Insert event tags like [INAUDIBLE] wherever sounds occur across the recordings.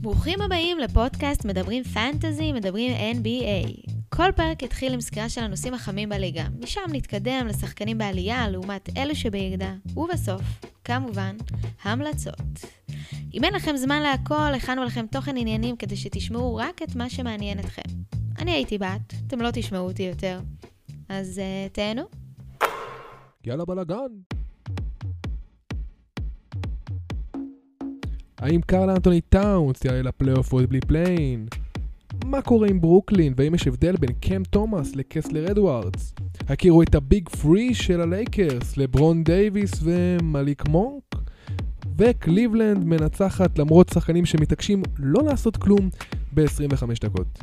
ברוכים הבאים לפודקאסט מדברים פנטזי, מדברים NBA. כל פרק התחיל עם סקירה של הנושאים החמים בליגה, משם נתקדם לשחקנים בעלייה לעומת אלו שבירידה, ובסוף, כמובן, המלצות. אם אין לכם זמן להכל, הכנו לכם תוכן עניינים כדי שתשמעו רק את מה שמעניין אתכם. אני הייתי בת, אתם לא תשמעו אותי יותר. אז uh, תהנו. יאללה בלאגן. האם קרל אנטוני טאונס יעלה לפלייאוף עוד בלי פליי-אין? מה קורה עם ברוקלין, והאם יש הבדל בין קם תומאס לקסלר אדוארדס? הכירו את הביג ת'רי של הלייקרס, לברון דייוויס ומליק מונק? וקליבלנד מנצחת למרות שחקנים שמתעקשים לא לעשות כלום ב-25 דקות.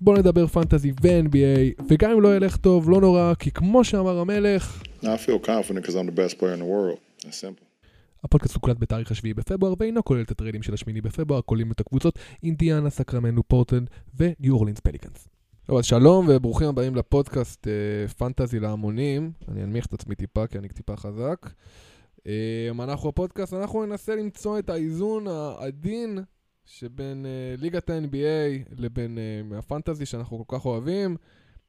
בואו נדבר פנטזי ו-NBA, וגם אם לא ילך טוב, לא נורא, כי כמו שאמר המלך... הפודקאסט הוקלט בתאריך השביעי בפברואר ואינו כולל את הטריידים של השמיני בפברואר, כוללים את הקבוצות אינדיאנה, סקרמנו, פורטלנד וניו אורלינס פליקנס. טוב, אז שלום וברוכים הבאים לפודקאסט אה, פנטזי להמונים. אני אנמיך את עצמי טיפה כי אני טיפה חזק. אה, אנחנו הפודקאסט, אנחנו ננסה למצוא את האיזון העדין שבין אה, ליגת ה-NBA לבין אה, הפנטזי שאנחנו כל כך אוהבים.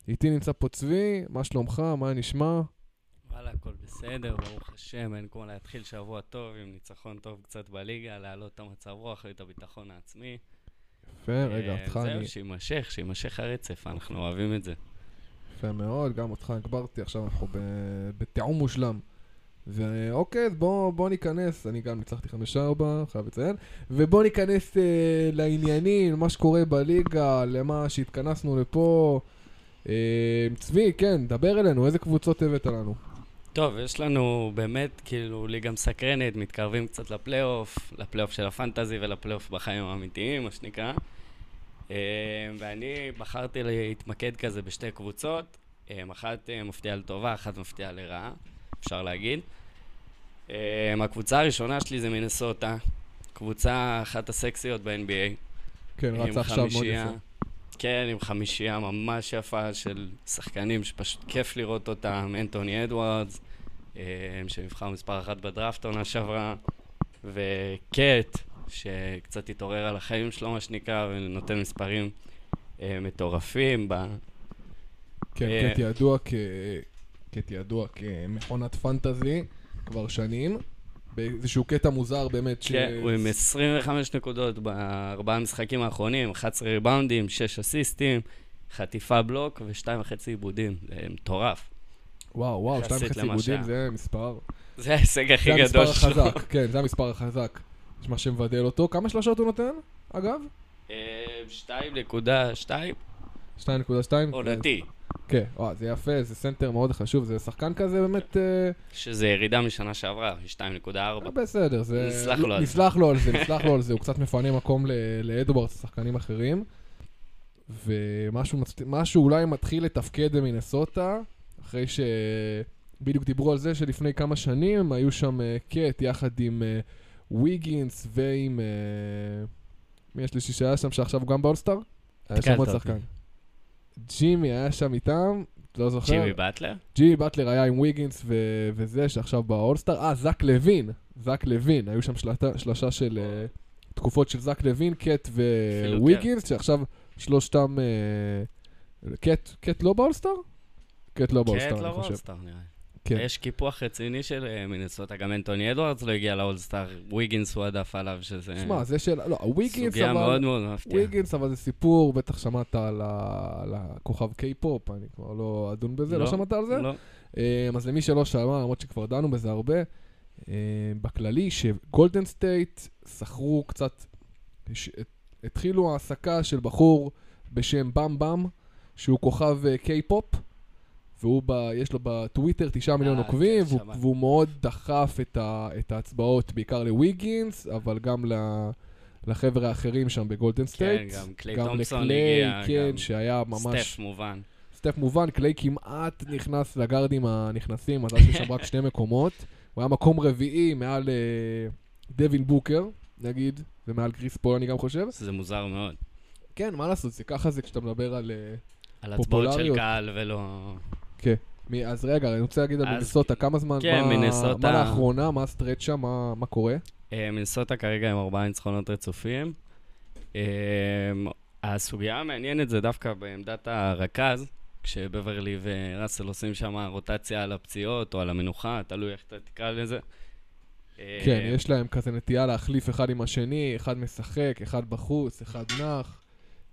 איתי נמצא פה צבי, מה שלומך? מה נשמע? וואלה, הכל בסדר, ברוך השם, אין כמו להתחיל שבוע טוב עם ניצחון טוב קצת בליגה, להעלות את המצב רוח ואת הביטחון העצמי. יפה, רגע, אה, אותך אני... זהו, שיימשך, שיימשך הרצף, אנחנו אוהבים את זה. יפה מאוד, גם אותך הגברתי, עכשיו אנחנו בתיאום מושלם. ואוקיי, אז בוא, בוא ניכנס, אני גם ניצחתי 5-4, חייב לציין, ובוא ניכנס אה, לעניינים, למה שקורה בליגה, למה שהתכנסנו לפה. אה, צבי, כן, דבר אלינו, איזה קבוצות הבאת לנו? טוב, יש לנו באמת, כאילו, ליגה מסקרנת, מתקרבים קצת לפלייאוף, לפלייאוף של הפנטזי ולפלייאוף בחיים האמיתיים, מה שנקרא. אה, ואני בחרתי להתמקד כזה בשתי קבוצות, אה, אחת אה, מפתיעה לטובה, אחת מפתיעה לרעה, אפשר להגיד. הקבוצה הראשונה שלי זה מינסוטה, קבוצה אחת הסקסיות ב-NBA. כן, רצה עכשיו מאוד יפה. כן, עם חמישייה ממש יפה של שחקנים שפשוט כיף לראות אותם, אנטוני אדוארדס, שנבחר מספר אחת בדראפט עונה שעברה, וקט, שקצת התעורר על החיים שלו, מה שנקרא, ונותן מספרים אה, מטורפים. ב... כן, אה, קט ידוע כ... קט ידוע כמכונת פנטזי כבר שנים, באיזשהו קטע מוזר באמת, ש... כן, הוא עם 25 נקודות בארבעה המשחקים האחרונים, 11 ריבאונדים, 6 אסיסטים, חטיפה בלוק ושתיים וחצי איבודים. זה מטורף. וואו, וואו, שתיים וחצי עיבודים. זה מספר. זה ההישג הכי זה המספר גדול שלו. החזק, כן, זה המספר החזק. יש מה שמבדל אותו. כמה שלושות הוא נותן, אגב? אה, 2.2 2.2? עונתי, כן, וואו, זה יפה, זה סנטר מאוד חשוב, זה שחקן כזה באמת... אה, שזה ירידה משנה שעברה, 2.4. בסדר, זה... נסלח לו על זה. נסלח לו על זה, נסלח לו על זה, הוא קצת מפנה מקום ל- לאדוארדס, שחקנים אחרים. ומשהו אולי מתחיל לתפקד במינסוטה, אחרי ש... בדיוק דיברו על זה שלפני כמה שנים היו שם אה, קט יחד עם אה, ויגינס ועם... אה, מי יש לי שהיה שם שעכשיו הוא גם באולסטאר? היה שם תקלת עוד. שחקן. ג'ימי היה שם איתם, לא זוכר. ג'ימי באטלר? ג'ימי באטלר היה עם ויגינס ו- וזה שעכשיו באולסטאר. אה, זק לוין. זק לוין. היו שם שלטה, שלושה של אה, תקופות של זק לוין, קט וויגינס, שעכשיו שלושתם... אה, קט, קט לא באולסטאר? קט לא באולסטאר, לא אני חושב. באולסטאר נראה לי. כן. יש קיפוח רציני של אה, מינסוטה, גם אנטוני אדוארדס לא הגיע לאולסטאר, ויגינס הועדף עליו, שזה שמע, זה של... לא, הוויגינס סוגיה מאוד אבל... מאוד מפתיעה. וויגינס אבל זה סיפור, בטח שמעת על ה- על הכוכב קיי-פופ, אני כבר לא אדון בזה, לא שמעת על זה? לא. אה, אז למי שלא שמע, למרות שכבר דנו בזה הרבה, אה, בכללי שגולדן סטייט שכרו קצת, ש- התחילו העסקה של בחור בשם במ במ, שהוא כוכב קיי-פופ, והוא, ב, יש לו בטוויטר תשעה מיליון אה, עוקבים, כן, והוא. והוא מאוד דחף את, ה, את ההצבעות בעיקר לוויגינס, אבל גם ל... לחבר'ה האחרים שם בגולדן כן, סטייט. גם קליי גם תומפסון לקליי, הגיע, כן, גם שהיה ממש... סטף מובן. סטף מובן, קליי כמעט נכנס לגארדים הנכנסים, מזל שיש שם רק שני מקומות. הוא היה מקום רביעי מעל אה, דווין בוקר, נגיד, ומעל קריס פול אני גם חושב. זה מוזר מאוד. כן, מה לעשות, זה ככה זה כשאתה מדבר על... אה, על הצבעות של. קהל ולא... כן. אז רגע, אני רוצה להגיד על מינסוטה, כמה זמן, כן, מה, מינסוטה- מה לאחרונה, מה ה start שם, מה, מה קורה? אה, מינסוטה כרגע עם ארבעה ניצחונות רצופים. אמ, הסוגיה המעניינת זה דווקא בעמדת הרכז, כשבברלי וראסל עושים שם רוטציה על הפציעות או על המנוחה, תלוי איך אתה תקרא לזה. כן, אמ, יש להם כזה נטייה להחליף אחד עם השני, אחד משחק, אחד בחוץ, אחד נח.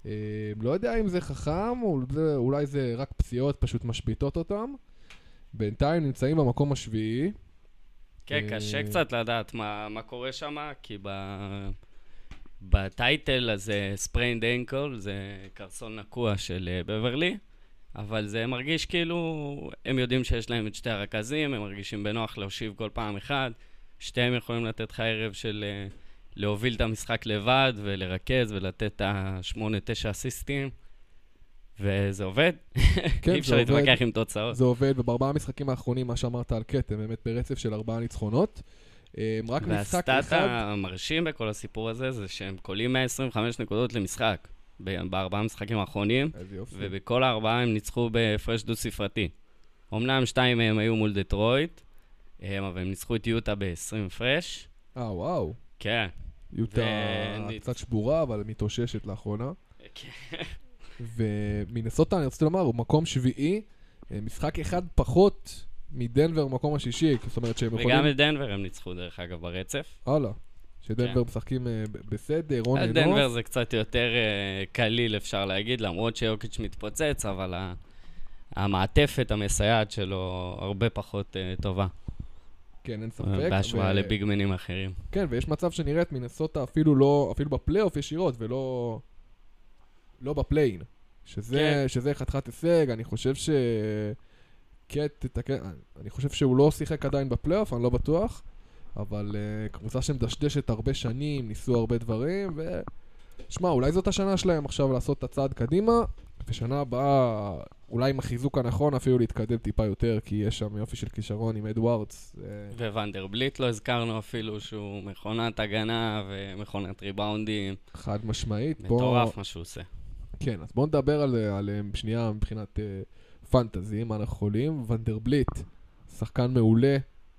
אה, לא יודע אם זה חכם, או אולי זה רק פציעות פשוט משביתות אותם. בינתיים נמצאים במקום השביעי. כן, אה, קשה קצת לדעת מה, מה קורה שם, כי ב... בטייטל הזה ספריינד אנקול, זה קרסון נקוע של אה, בברלי, אבל זה מרגיש כאילו, הם יודעים שיש להם את שתי הרכזים, הם מרגישים בנוח להושיב כל פעם אחד, שתיהם יכולים לתת לך ערב של להוביל את המשחק לבד ולרכז ולתת את השמונה, תשע אסיסטים, וזה עובד. כן, אי אפשר. להתווכח עם תוצאות. זה עובד, ובארבעה המשחקים האחרונים, מה שאמרת על הם באמת ברצף של ארבעה ניצחונות. אה, רק משחק והסטאט אחד... המרשים בכל הסיפור הזה זה שהם קולים 125 נקודות למשחק בארבעה המשחקים האחרונים. ובכל הארבעה הם ניצחו בהפרש דו-ספרתי. אמנם שתיים מהם היו מול דטרויט, אה, אבל הם ניצחו את יוטה ב-20 הפרש. אה, וואו. כן. יוטה ו- קצת שבורה, אבל מתאוששת לאחרונה. כן. [LAUGHS] ומינסוטה, אני רוצה לומר, הוא מקום שביעי, אה, משחק אחד פחות מדנבר במקום השישי, זאת אומרת שהם יכולים... וגם את דנבר הם ניצחו, דרך אגב, ברצף. הלאה. שדנבר כן. משחקים אה, בסדר, אז and דנבר. זה קצת יותר אה, קליל, אפשר להגיד, למרות שיוקיץ' מתפוצץ, אבל המעטפת המסייעת שלו הרבה פחות טובה, כן, אין ספק. בהשוואה ו- לביגמנים אחרים. כן, ויש מצב שנראית מינסוטה אפילו לא, אפילו בפלייאוף ישירות, ולא... לא בפליין. שזה, כן. שזה חתיכת הישג, אני חושב ש... קט תתקן, אני חושב שהוא לא שיחק עדיין בפלייאוף, אני לא בטוח, אבל uh, קבוצה שמדשדשת הרבה שנים, ניסו הרבה דברים, ו... שמע, אולי זאת השנה שלהם עכשיו לעשות את הצעד קדימה, ושנה הבאה, אולי עם החיזוק הנכון אפילו להתקדם טיפה יותר, כי יש שם יופי של כישרון עם אדוארדס. אה, וונדרבליט לא הזכרנו אפילו שהוא מכונת הגנה ומכונת ריבאונדים. חד משמעית. בוא- מטורף מה שהוא עושה. כן, אז בואו נדבר על, עליהם שנייה מבחינת uh, פנטזי, מה אנחנו יכולים. ונדרבליט, שחקן מעולה,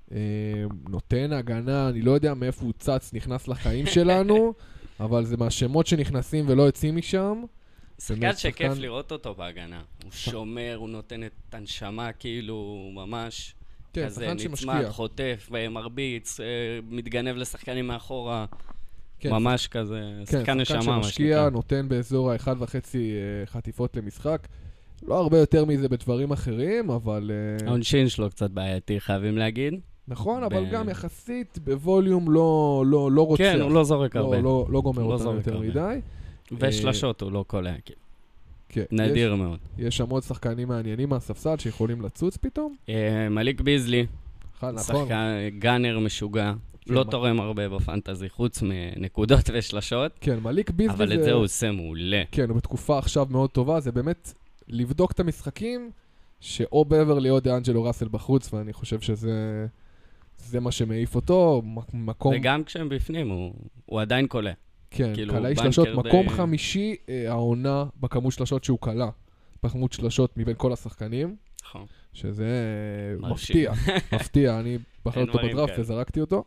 uh, נותן הגנה, אני לא יודע מאיפה הוא צץ, נכנס לחיים שלנו, [LAUGHS] אבל זה מהשמות שנכנסים ולא יוצאים משם. שחקן שכיף שחקן- לראות אותו בהגנה. הוא שומר, הוא נותן את הנשמה כאילו ממש כן, כזה שחקן נצמד, שמשקיע. חוטף, מרביץ, אה, מתגנב לשחקנים מאחורה. כן, ממש כזה, כן, שחקן נשמה, שחקן מה שמשקיע, שנקרא. נותן באזור האחד וחצי uh, חטיפות למשחק. לא הרבה יותר מזה בדברים אחרים, אבל... העונשין שלו קצת בעייתי, חייבים להגיד. נכון, אבל גם יחסית בווליום לא, לא, לא רוצח. כן, הוא לא זורק הרבה. לא, לא, לא גומר לא אותנו יותר. מדי. ושלשות הוא לא קולע, כאילו. כן, נדיר מאוד. יש, יש שם עוד שחקנים מעניינים מהספסל שיכולים לצוץ פתאום. אה, מליק ביזלי, נכון. שחקן גאנר משוגע, כן, לא תורם הרבה בפנטזי, חוץ מנקודות [LAUGHS] ושלשות, כן, מליק ביזלי אבל זה... את זה הוא עושה מעולה. כן, הוא בתקופה עכשיו מאוד טובה, זה באמת לבדוק את המשחקים, שאו בברלי או דיאנג'לו ראסל בחוץ, ואני חושב שזה... זה מה שמעיף אותו, מקום, וגם כשהם בפנים, הוא- הוא עדיין קולע. כן, כאילו, קלעי שלשות, די- מקום חמישי אה, העונה בכמות שלשות שהוא קלע, בכמות שלשות מבין כל השחקנים, נכון. שזה. מפתיע, [LAUGHS] מפתיע, אני בחרתי אותו בדראפט. וזרקתי אותו.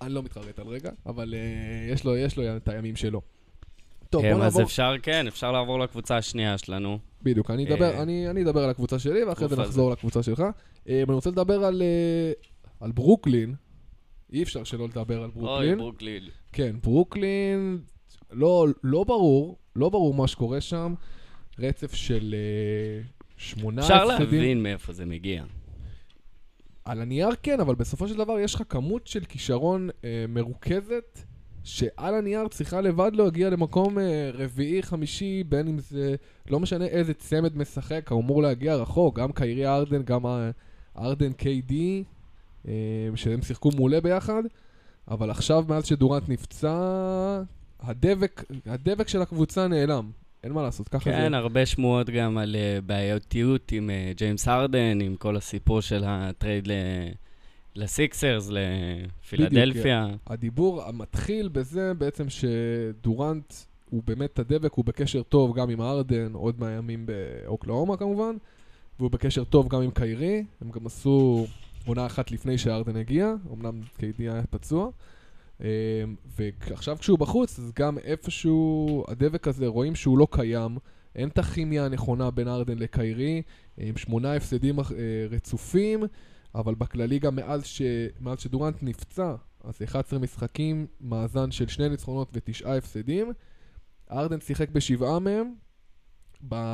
אני לא מתחרט על רגע, אבל אה, יש לו, יש לו את הימים שלו. טוב, בוא הם, אז נעבור, אפשר, כן, אפשר לעבור לקבוצה השנייה שלנו. בדיוק, אני אדבר, אה, אני, אני אדבר על הקבוצה שלי, ואחרי זה נחזור לקבוצה שלך. אה, אני רוצה לדבר על, אה, על ברוקלין, אי אפשר שלא לדבר על אוי, ברוקלין. כן, ברוקלין, לא, לא ברור, לא ברור מה שקורה שם. רצף של אה, שמונה אפשר הפסדים. להבין מאיפה זה מגיע. על הנייר כן, אבל בסופו של דבר יש לך כמות של כישרון אה, מרוכזת, שעל הנייר צריכה לבד להגיע למקום אה, רביעי, חמישי, בין אם זה, לא משנה איזה צמד משחק, הוא אמור להגיע רחוק, גם קיירי הארדן, גם הארדן אה, שהם שיחקו מעולה ביחד, אבל עכשיו, מאז שדורנט נפצע, הדבק, הדבק של הקבוצה נעלם. אין מה לעשות, ככה כן, זה. הרבה שמועות גם על אה, בעייתיות עם אה, ג'יימס הרדן, עם כל הסיפור של ה trade ל- לסיקסרס, לפילדלפיה. הדיבור המתחיל בזה בעצם שדורנט הוא באמת הדבק, הוא בקשר טוב גם עם ארדן, עוד מהימים באוקלאומה כמובן, והוא בקשר טוב גם עם קיירי, הם גם עשו עונה אחת לפני שארדן הגיע, אמנם קיידי היה פצוע, אה, ועכשיו כשהוא בחוץ, אז גם איפשהו הדבק הזה, רואים שהוא לא קיים. אין את הכימיה הנכונה בין ארדן לקיירי, עם שמונה הפסדים אה, רצופים, אבל בכללי גם מאז, ש... מאז שדורנט נפצע, אז 11 משחקים, מאזן של שני ניצחונות ותשעה הפסדים. הארדן שיחק בשבעה מהם,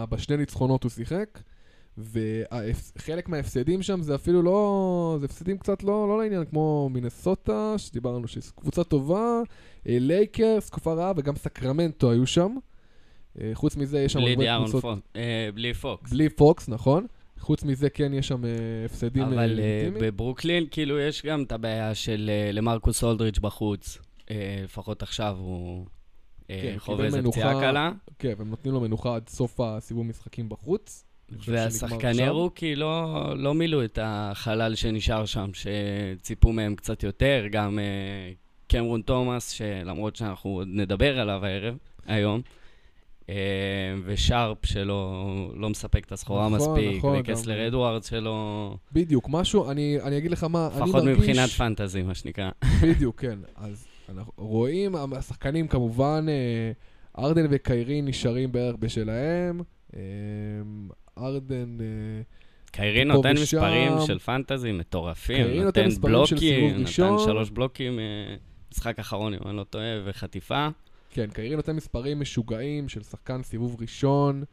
בשני ניצחונות הוא שיחק, וחלק מההפסדים שם זה אפילו לא, זה הפסדים קצת לא, לא לעניין, כמו מינסוטה, שדיברנו שזו קבוצה טובה, אה, לייקרס, תקופה רעה, וגם סקרמנטו היו שם. אה, חוץ מזה יש שם... בלי דיארון קבוצות... פוקס, אה, בלי פוקס. בלי פוקס, נכון. חוץ מזה כן יש שם הפסדים אבל בברוקלין כאילו יש גם את הבעיה של למרקוס אולדריץ' בחוץ. לפחות עכשיו הוא כן, חווה איזה פציעה קלה. כן, והם נותנים לו מנוחה עד סוף הסיבוב משחקים בחוץ. והשחקני רוקי לא, לא מילאו את החלל שנשאר שם, שציפו מהם קצת יותר, גם קמרון תומאס, שלמרות שאנחנו עוד נדבר עליו הערב, היום, אה, ושרפ שלא לא מספק את הסחורה נכון, מספיק, נכון, וקסלר גם... אדוארד שלא... בדיוק, משהו, אני, אני אגיד לך מה, אני מרגיש... לפחות מבחינת פנטזי, מה שנקרא. בדיוק, כן. אז אנחנו רואים, השחקנים כמובן, אה, ארדן וקיירי נשארים בערך בשלהם. אה, ארדן... קיירי נותן מספרים של פנטזי מטורפים, נותן בלוקים, נתן שלוש בלוקים, משחק אחרון, אם אני לא טועה, וחטיפה. כן, קיירי נותן מספרים משוגעים של שחקן סיבוב ראשון,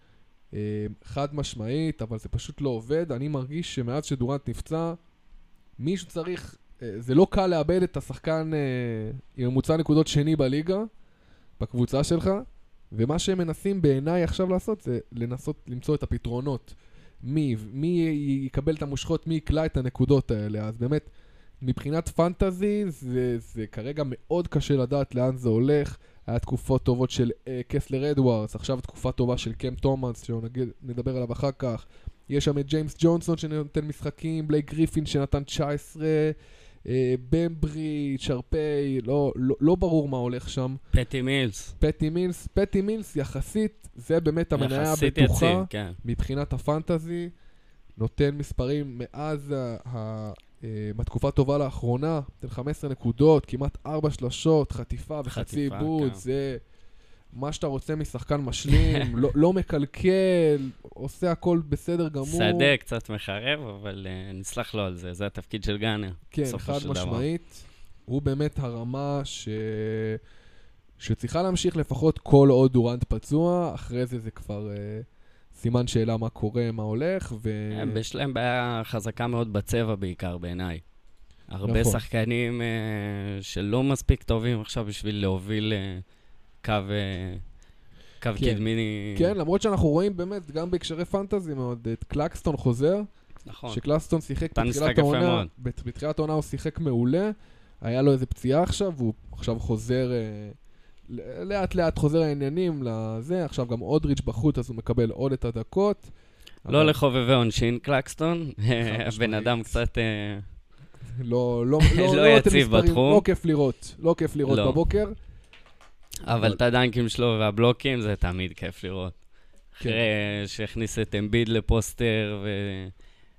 אה, חד משמעית, אבל זה פשוט לא עובד. אני מרגיש שמאז שדורנט נפצע, מישהו צריך, אה, זה לא קל לאבד את השחקן אה, עם ממוצע נקודות שני בליגה, בקבוצה שלך, ומה שהם מנסים בעיניי עכשיו לעשות זה לנסות למצוא את הפתרונות. מי, מי יקבל את המושכות, מי יקלע את הנקודות האלה. אז באמת, מבחינת פנטזי, זה, זה כרגע מאוד קשה לדעת לאן זה הולך. היה תקופות טובות של uh, קסלר אדוארדס, עכשיו תקופה טובה של קם תומאס, שנדבר עליו אחר כך. יש שם את ג'יימס ג'ונסון שנותן משחקים, בלייק גריפין שנתן 19, uh, במברי, שרפי, לא, לא, לא ברור מה הולך שם. פטי מילס. פטי מילס, פטי מילס יחסית, זה באמת המניה הבטוחה כן. מבחינת הפנטזי. נותן מספרים מאז ה... אה, בתקופה טובה לאחרונה, נותן 15 נקודות, כמעט 4 שלשות, חטיפה וחצי עיבוד, כן. זה מה שאתה רוצה משחקן משלים, [LAUGHS] לא, לא מקלקל, עושה הכל בסדר גמור. שדה קצת מחרב, אבל uh, נסלח לו על זה, זה התפקיד של גאנר. כן, חד משמעית. דבר. הוא באמת הרמה ש... שצריכה להמשיך לפחות כל עוד דורנט פצוע, אחרי זה זה כבר... Uh, סימן שאלה מה קורה, מה הולך, ו... יש להם בעיה חזקה מאוד בצבע בעיקר, בעיניי. הרבה נכון. שחקנים uh, שלא מספיק טובים עכשיו בשביל להוביל uh, קו, uh, קו כן. קדמיני. כן, למרות שאנחנו רואים באמת, גם בהקשרי פנטזי מאוד, את קלקסטון חוזר. נכון. שקלקסטון שיחק בתחילת העונה. בתחילת העונה הוא שיחק מעולה. היה לו איזה פציעה עכשיו, והוא עכשיו חוזר... Uh, לאט לאט חוזר העניינים לזה, עכשיו גם אודריץ' בחוץ, אז הוא מקבל עוד את הדקות. לא אבל... לחובבי עונשין קלקסטון, הבן אדם קצת... אה, לא, לא, [LAUGHS] לא, לא יציב בתחום. לא כיף לראות, לא כיף לראות לא. בבוקר. אבל את הדנקים שלו והבלוקים זה תמיד כיף לראות. כן. אחרי שהכניס את אמביד לפוסטר,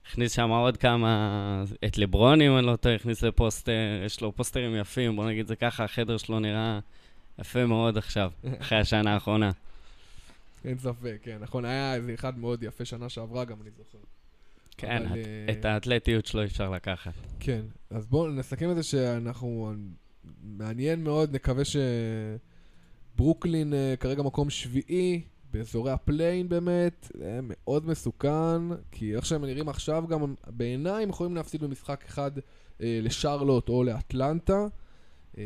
והכניס שם עוד כמה, את לברון, אם אני לא טועה, הכניס לפוסטר, יש לו פוסטרים יפים, בוא נגיד זה ככה, החדר שלו נראה יפה מאוד עכשיו, [LAUGHS] אחרי השנה האחרונה. אין ספק, כן, נכון, היה איזה אחד מאוד יפה שנה שעברה גם, אני זוכר. כן, אבל, את uh, האתלטיות שלו אפשר לקחת. כן, אז בואו נסכם את זה שאנחנו, מעניין מאוד, נקווה שברוקלין uh, כרגע מקום שביעי, באזורי ה play-in באמת, זה מאוד מסוכן, כי איך שהם נראים עכשיו גם, בעיניי הם יכולים להפסיד במשחק אחד uh, לשרלוט או לאטלנטה. אמ,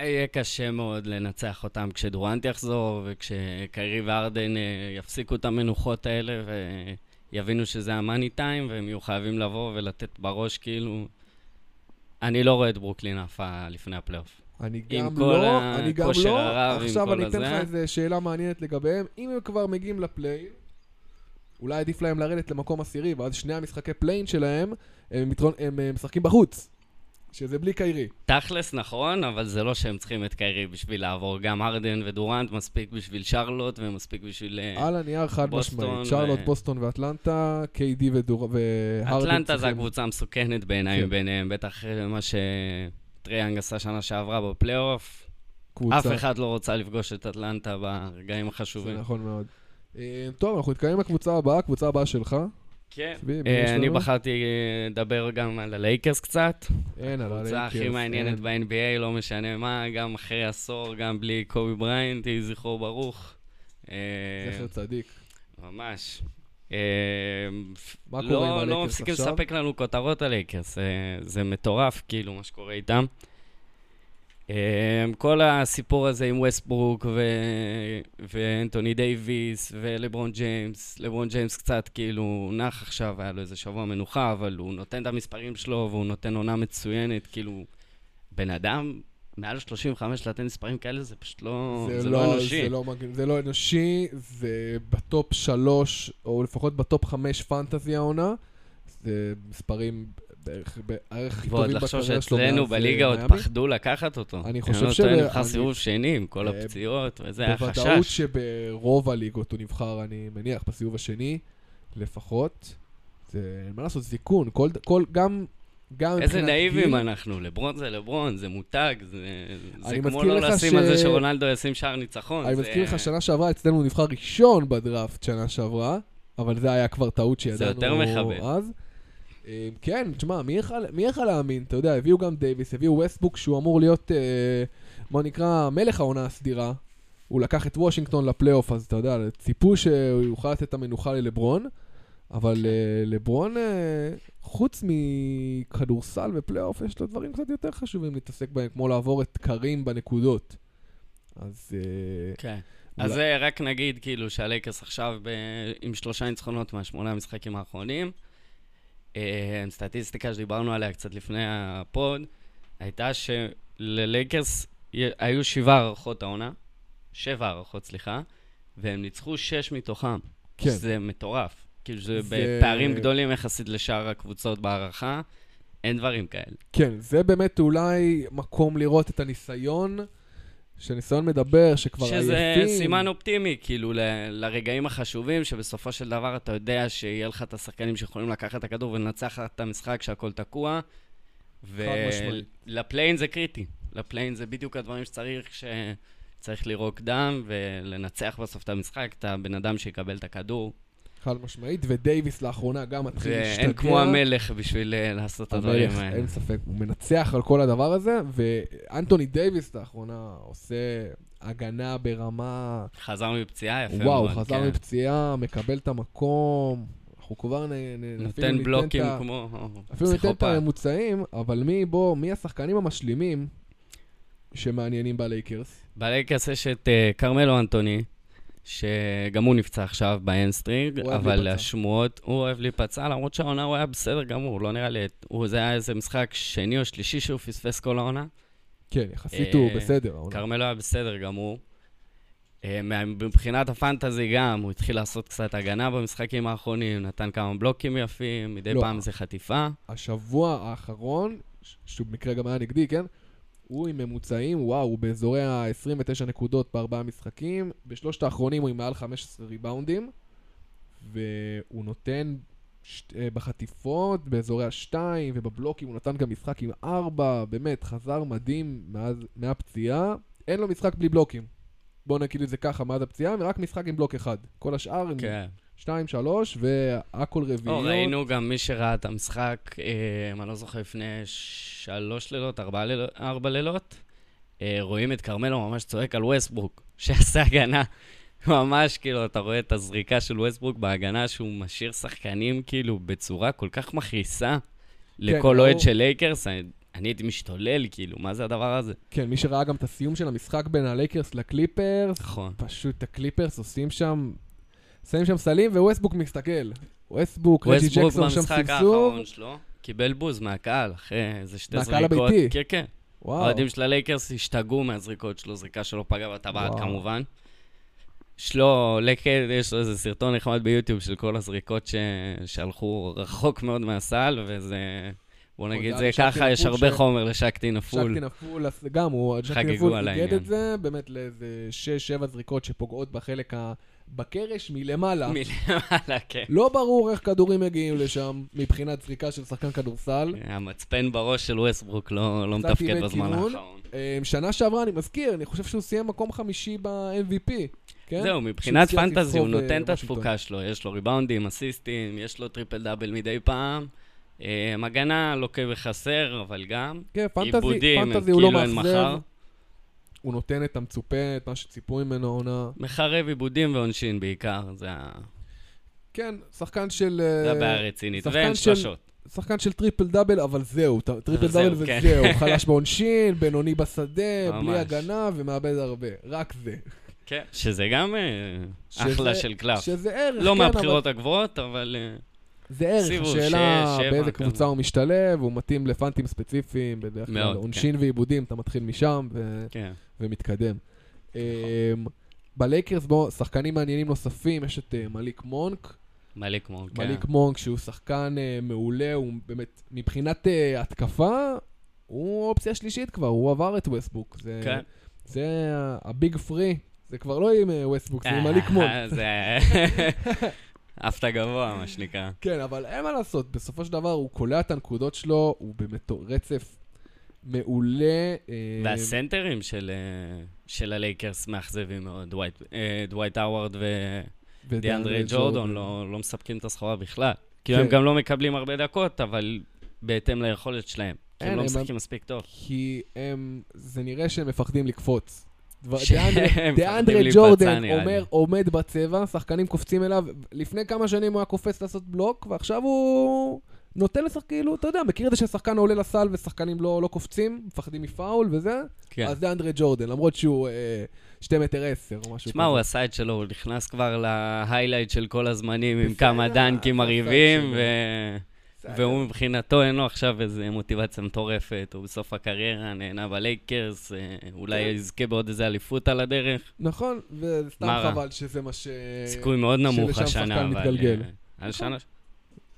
יהיה קשה מאוד לנצח אותם כשדורנט יחזור וכשקיירי וארדן אה, יפסיקו את המנוחות האלה ויבינו שזה ה money time והם יהיו חייבים לבוא ולתת בראש כאילו... אני לא רואה את ברוקלין עפה לפני הפלייאוף. אני גם לא, אני גם לא. הרב, עכשיו אני אתן לך איזה שאלה מעניינת לגביהם. אם הם כבר מגיעים לפליי, אולי עדיף להם לרדת למקום עשירי, ואז שני המשחקי play-in שלהם, הם, מתרון, הם, הם משחקים בחוץ. שזה בלי קיירי. תכלס נכון, אבל זה לא שהם צריכים את קיירי בשביל לעבור. גם ארדן ודורנט מספיק בשביל שרלוט ומספיק בשביל בוסטון. על הנייר חד משמעית. שרלוט, ו... בוסטון ואטלנטה, KD ודור... והרדן אטלנטה זה הקבוצה המסוכנת בעיניי כן. ביניהם, בטח מה ש... טריי יאנג עשה שנה שעברה בפלייאוף. קבוצה. אף אחד לא רוצה לפגוש את אטלנטה ברגעים זה החשובים. נכון מאוד. אה, טוב, אנחנו נתקדם עם הקבוצה הבאה, הקבוצה הבאה שלך. כן. אה, אני? בחרתי אה, לדבר גם על הלייקרס קצת. אין, על הקבוצה הכי הלייקרס, מעניינת. ב-NBA, לא משנה מה, גם אחרי עשור, גם בלי קובי בריינט, יהי זכרו ברוך. זכר צדיק. ממש. אה, מה לא- קורה עם לא הלייקרס מפסיקים עכשיו? לספק לנו כותרות הלייקרס, זה מטורף כאילו מה שקורה איתם. אה, כל הסיפור הזה עם ווסטברוק ו- ואנטוני דייוויס ולברון ג'יימס, לברון ג'יימס קצת כאילו נח עכשיו, היה לו איזה שבוע מנוחה, אבל הוא נותן את המספרים שלו והוא נותן עונה מצוינת, כאילו, בן אדם מעל 35 לתת מספרים כאלה זה פשוט לא, זה לא אנושי. זה לא, זה לא אנושי, זה ב top שלוש, או לפחות ב top חמש fantasy העונה. זה מספרים בערך, בערך הכי ועוד טובים לחשוב בקריירה שלו שאצלנו מאז, אה, בליגה עוד מיאמי. פחדו לקחת אותו. אני חושב לא טוען, נבחר אני- סיבוב שני עם כל אה, הפציעות, וזה היה בוודאות חשש. שברוב הליגות הוא נבחר, אני מניח, בסיבוב השני, לפחות. זה, אין מה לעשות, זה סיכון. כל, כל, גם, גם איזה נאיבים גיל, אנחנו, לברון זה לברון, זה מותג, זה, זה כמו לא לשים ש- על זה שרונלדו ישים שער ניצחון. אני זה- מזכיר לך, שנה שעברה אצלנו נבחר ראשון בדראפט שנה שעברה, אבל זה היה כבר טעות שידענו יותר מכבד. אז. אה, כן, תשמע, מי יכל- מי יכל להאמין? אתה יודע, הביאו גם דייוויס, הביאו ווסטברוק שהוא אמור להיות, אה, בוא נקרא, מלך העונה הסדירה. הוא לקח את וושינגטון לפלייאוף, אז אתה יודע, ציפו שהוא יוכל לתת את המנוחה ללברון, אבל אה, לברון, אה, חוץ מכדורסל ופלייאוף, יש לו דברים קצת יותר חשובים להתעסק בהם, כמו לעבור את קרים בנקודות. אז... אה, כן. אולי- אז זה רק נגיד, כאילו, שהלייקרס עכשיו ב... עם שלושה ניצחונות מהשמונה המשחקים האחרונים. סטטיסטיקה שדיברנו עליה קצת לפני הפוד, הייתה שללייקרס היו שבעה הארכות העונה, שבע הארכות, סליחה, והם ניצחו שש מתוכם. כן. זה מטורף. כאילו, זה זה- בפערים גדולים יחסית לשאר הקבוצות בהארכה, אין דברים כאלה. כן, זה באמת אולי מקום לראות את הניסיון, שהניסיון מדבר, שכבר שזה עייפים. סימן אופטימי, כאילו, ל- לרגעים החשובים, שבסופו של דבר אתה יודע שיהיה לך את השחקנים שיכולים לקחת את הכדור ולנצח את המשחק כשהכל תקוע. ולפליין זה קריטי. לפליין זה בדיוק הדברים שצריך, שצריך לירוק דם ולנצח בסוף את המשחק, את הבן אדם שיקבל את הכדור. חד משמעית, ודייוויס לאחרונה גם מתחיל להשתגע. ואין כמו המלך בשביל אה, לעשות את הדברים האלה. אין ספק, הוא מנצח על כל הדבר הזה, ואנטוני דייוויס לאחרונה עושה הגנה ברמה... חזר מפציעה יפה וואו, מאוד. חזר כן. מפציעה, מקבל את המקום, אנחנו כבר נ... נותן בלוקים כמו אפילו ניתן את פסיכופת. הממוצעים, אבל מי, בוא, מי השחקנים המשלימים שמעניינים בלייקרס? בלייקרס יש את אה, כרמלו אנטוני, שגם הוא נפצע עכשיו ב hamstring, הוא אבל להיפצע. השמועות, הוא אוהב להיפצע, למרות שהעונה הוא היה בסדר גמור, לא נראה לי, הוא, זה היה איזה משחק שני או שלישי שהוא פספס כל העונה. כן, יחסית הוא אה, בסדר. העונה. כרמלו היה בסדר גמור. אה, מבחינת הפנטזי גם, הוא התחיל לעשות קצת הגנה במשחקים האחרונים, נתן כמה בלוקים יפים, מדי לא. פעם איזה חטיפה. השבוע האחרון, ש- שהוא במקרה גם היה נגדי, כן? הוא עם ממוצעים, וואו, הוא באזורי ה-29 נקודות בארבעה משחקים. בשלושת האחרונים הוא עם מעל 15 ריבאונדים, והוא נותן ש... אה, בחטיפות, באזורי השתיים, ובבלוקים הוא נתן גם משחק עם ארבע, באמת, חזר מדהים מאז, מהפציעה. אין לו משחק בלי בלוקים. בואו נגיד את זה ככה, מאז הפציעה, ורק משחק עם בלוק אחד. כל השאר הם כן. שתיים, שלוש, והכל לא, רביעיות. ראינו גם מי שראה את המשחק, אה, אני לא זוכר, לפני שלוש לילות, ארבע לילות, ארבע לילות, אה, רואים את כרמלו ממש צועק על ווסטברוק, [LAUGHS] שעשה הגנה. ממש, כאילו, אתה רואה את הזריקה של ווסטברוק בהגנה, שהוא משאיר שחקנים, כאילו, בצורה כל כך מכעיסה לכל לא- אוהד של לייקרס. אני, הייתי משתולל, כאילו, מה זה הדבר הזה? כן, מי שראה גם את הסיום של המשחק בין הלייקרס לקליפרס, נכון. פשוט הקליפרס עושים שם, שמים שם סלים ו-ווסטברוק מסתכל. ווסטברוק, רג'י ג'קסון שם במשחק סבסוב. האחרון שלו, קיבל בוז מהקהל, אחרי איזה שתי מהקהל זריקות. הביתי? כן, כן. וואו, האוהדים של הלייקרס השתגעו מהזריקות שלו, זריקה שלו פגעה בטבעת. כמובן. יש לו, לקד, יש לו איזה סרטון נחמד ביוטיוב של כל הזריקות ש... שהלכו רחוק מאוד מהסל, וזה... בוא נגיד זה ככה, יש הרבה ש- חומר לשקטי נפול. שקטי נפול, אז גם הוא, שקטי חגגו נפול על איגד. את זה, באמת לאיזה 6-7 זריקות שפוגעות בחלק בקרש מלמעלה. [LAUGHS] מלמעלה, כן. לא ברור איך כדורים מגיעים לשם מבחינת זריקה של שחקן כדורסל. המצפן בראש של ווסטברוק לא לא מתפקד בזמן. האחרון. אה, שנה שעברה, אני מזכיר, אני חושב שהוא סיים מקום חמישי ב-MVP. כן? זהו, מבחינת fantasy הוא נותן אה, את. התפוקה שלו, יש לו ריבאונדים, אסיסטים, יש לו טריפל דאבל מדי פעם. אה, הגנה לוקה בחסר, אבל גם. כן, fantasy, fantasy הוא לא כאילו מאכזב. מחר. הוא נותן את המצופה, את מה שציפו ממנו העונה. מחריב איבודים ועונשין בעיקר, זה ה- כן, שחקן של... זה אה, הבעיה הרצינית. שחקן ואין של- שלשות. שחקן של טריפל דאבל, אבל זהו, טריפל דאבל כן. וזהו, [LAUGHS] חלש בעונשין, בינוני בשדה, בלי. הגנה ומאבד הרבה, רק זה. כן. שזה גם אה, אחלה של קלף. שזה ערך, לא כן, מהבחירות הגבוהות, אבל... זה ערך, השאלה באיזה. קבוצה הוא משתלב, הוא מתאים לפאנטים ספציפיים, בדרך כלל עונשין ואיבודים, אתה מתחיל משם כן. ומתקדם. אמ, בלייקרס, בוא, שחקנים מעניינים נוספים, יש את אה, מליק מונק, מלא כמו, כן. מליק מונק שהוא שחקן אה, מעולה, הוא באמת, מבחינת אה, התקפה, הוא אופציה שלישית כבר, הוא עבר את ווסטברוק. זה, כן. זה ה big three, זה כבר לא עם ווסטברוק, זה עם מליק מונק. [LAUGHS] [LAUGHS] עפת גבוה, מה שנקרא. כן, אבל אין מה לעשות, בסופו של דבר הוא קולע את הנקודות שלו, הוא באמת רצף מעולה. אה, והסנטרים של, אה, של הלייקרס מאכזבים מאוד. דווייט, דווייט האווארד ודיאנדרי ג'ורדון לא, לא מספקים את הסחורה בכלל. כאילו כן. הם גם לא מקבלים הרבה דקות, אבל בהתאם ליכולת שלהם. כי הם לא הם- משחקים מספיק טוב. כי הם, זה נראה שהם מפחדים לקפוץ. דיאנדרה- [LAUGHS] להיפצע, ג'ורדן. אומר, עומד בצבע, שחקנים קופצים אליו, לפני כמה שנים הוא היה קופץ לעשות בלוק, ועכשיו הוא נותן לשחק, כאילו, אתה יודע, מכיר את זה ששחקן עולה לסל ושחקנים לא, לא קופצים, מפחדים מפאול וזה? כן. אז דיאנדרה ג'ורדן, למרות שהוא אה, שתי מטר עשר או משהו תשמע, הוא עשה את שלו, הוא נכנס כבר להיילייט של כל הזמנים עם כמה דנקים עשה את מרהיבים. ו... והוא מבחינתו אין לו עכשיו איזה מוטיבציה מטורפת, הוא בסוף הקריירה נהנה בלייקרס, אה, אולי כן. יזכה בעוד איזה אליפות על הדרך. נכון, וסתם? חבל שזה מה ש... סיכוי מאוד נמוך השנה, אבל... אה, השנה...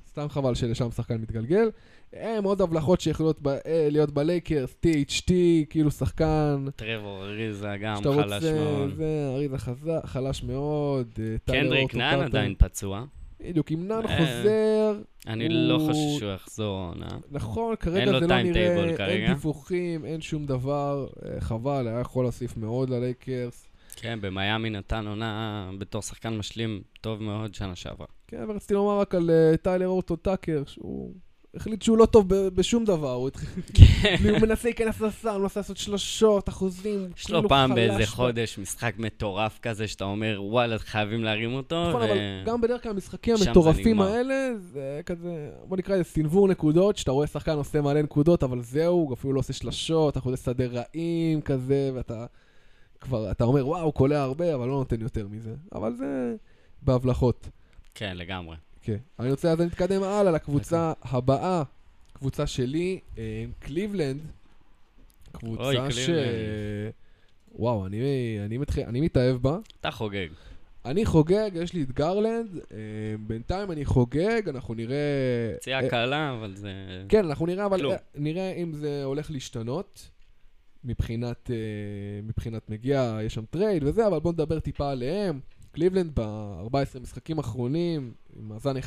סתם חבל שלשם שחקן מתגלגל. הם עוד הבלחות שיכולות ב- אה, להיות בלייקרס, THT, כאילו שחקן. טרבור אריזה גם חלש מאוד. זה, אריזה חלש מאוד. קנדריק נאן. עדיין פצוע. בדיוק, אם נאן אה, חוזר, אני הוא- לא חושב שהוא יחזור העונה. נכון, כרגע זה לא נראה, אין. דיווחים, אין שום דבר, אה, חבל, היה יכול להוסיף מאוד ללייקרס. כן, במיאמי נתן עונה בתור שחקן משלים טוב מאוד שנה שעברה. כן, ורציתי לומר רק על אה, טיילר אוטו טאקר, שהוא החליט שהוא לא טוב בשום דבר, הוא התחיל- [LAUGHS] הוא מנסה להיכנס לסל, הוא מנסה לעשות שלושות, אחוזים, יש כאילו לו פעם באיזה חודש משחק מטורף כזה, שאתה אומר, וואלה, חייבים להרים אותו, נכון. אבל גם בדרך כלל המשחקים המטורפים. האלה, זה כזה, בוא נקרא לזה סינוור נקודות, שאתה רואה שחקן עושה מלא נקודות, אבל זהו, הוא אפילו לא עושה שלשות, אחוזי שדה רעים כזה, ואתה כבר, אתה אומר, וואו, קולע הרבה, אבל לא נותן יותר מזה. אבל זה בהבלחות. כן, לגמרי. כן. אני רוצה אז נתקדם הלאה לקבוצה הבאה, קבוצה שלי, אה, קליבלנד. קבוצה ש... וואו, אני, אני, מתחיל, אני מתאהב בה. אתה חוגג. אני חוגג, יש לי את גרלנד, אה, בינתיים אני חוגג, אנחנו נראה... פציעה אה, קלה, אבל זה... כן, אנחנו נראה, אבל כלום. אה, נראה אם זה הולך להשתנות. מבחינת, אה, מבחינת מגיע, יש שם טרייד וזה, אבל בואו נדבר טיפה עליהם. קליבלנד ב-14 משחקים אחרונים, עם מאזן 11-3,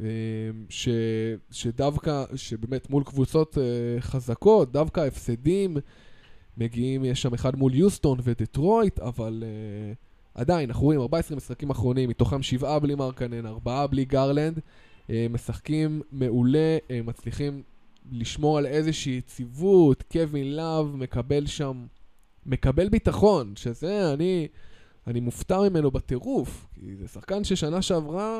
אה, ש, שדווקא, שבאמת מול קבוצות אה, חזקות, דווקא ההפסדים מגיעים, יש שם אחד מול יוסטון ודטרויט, אבל אה, עדיין, אנחנו רואים 14 משחקים אחרונים, מתוכם שבעה בלי מרקנן, ארבעה בלי גרלנד, משחקים מעולה, מצליחים לשמור על איזושהי יציבות, קווין לאב מקבל שם, מקבל ביטחון, שזה, אני, אני מופתע ממנו בטירוף, כי זה שחקן ששנה שעברה,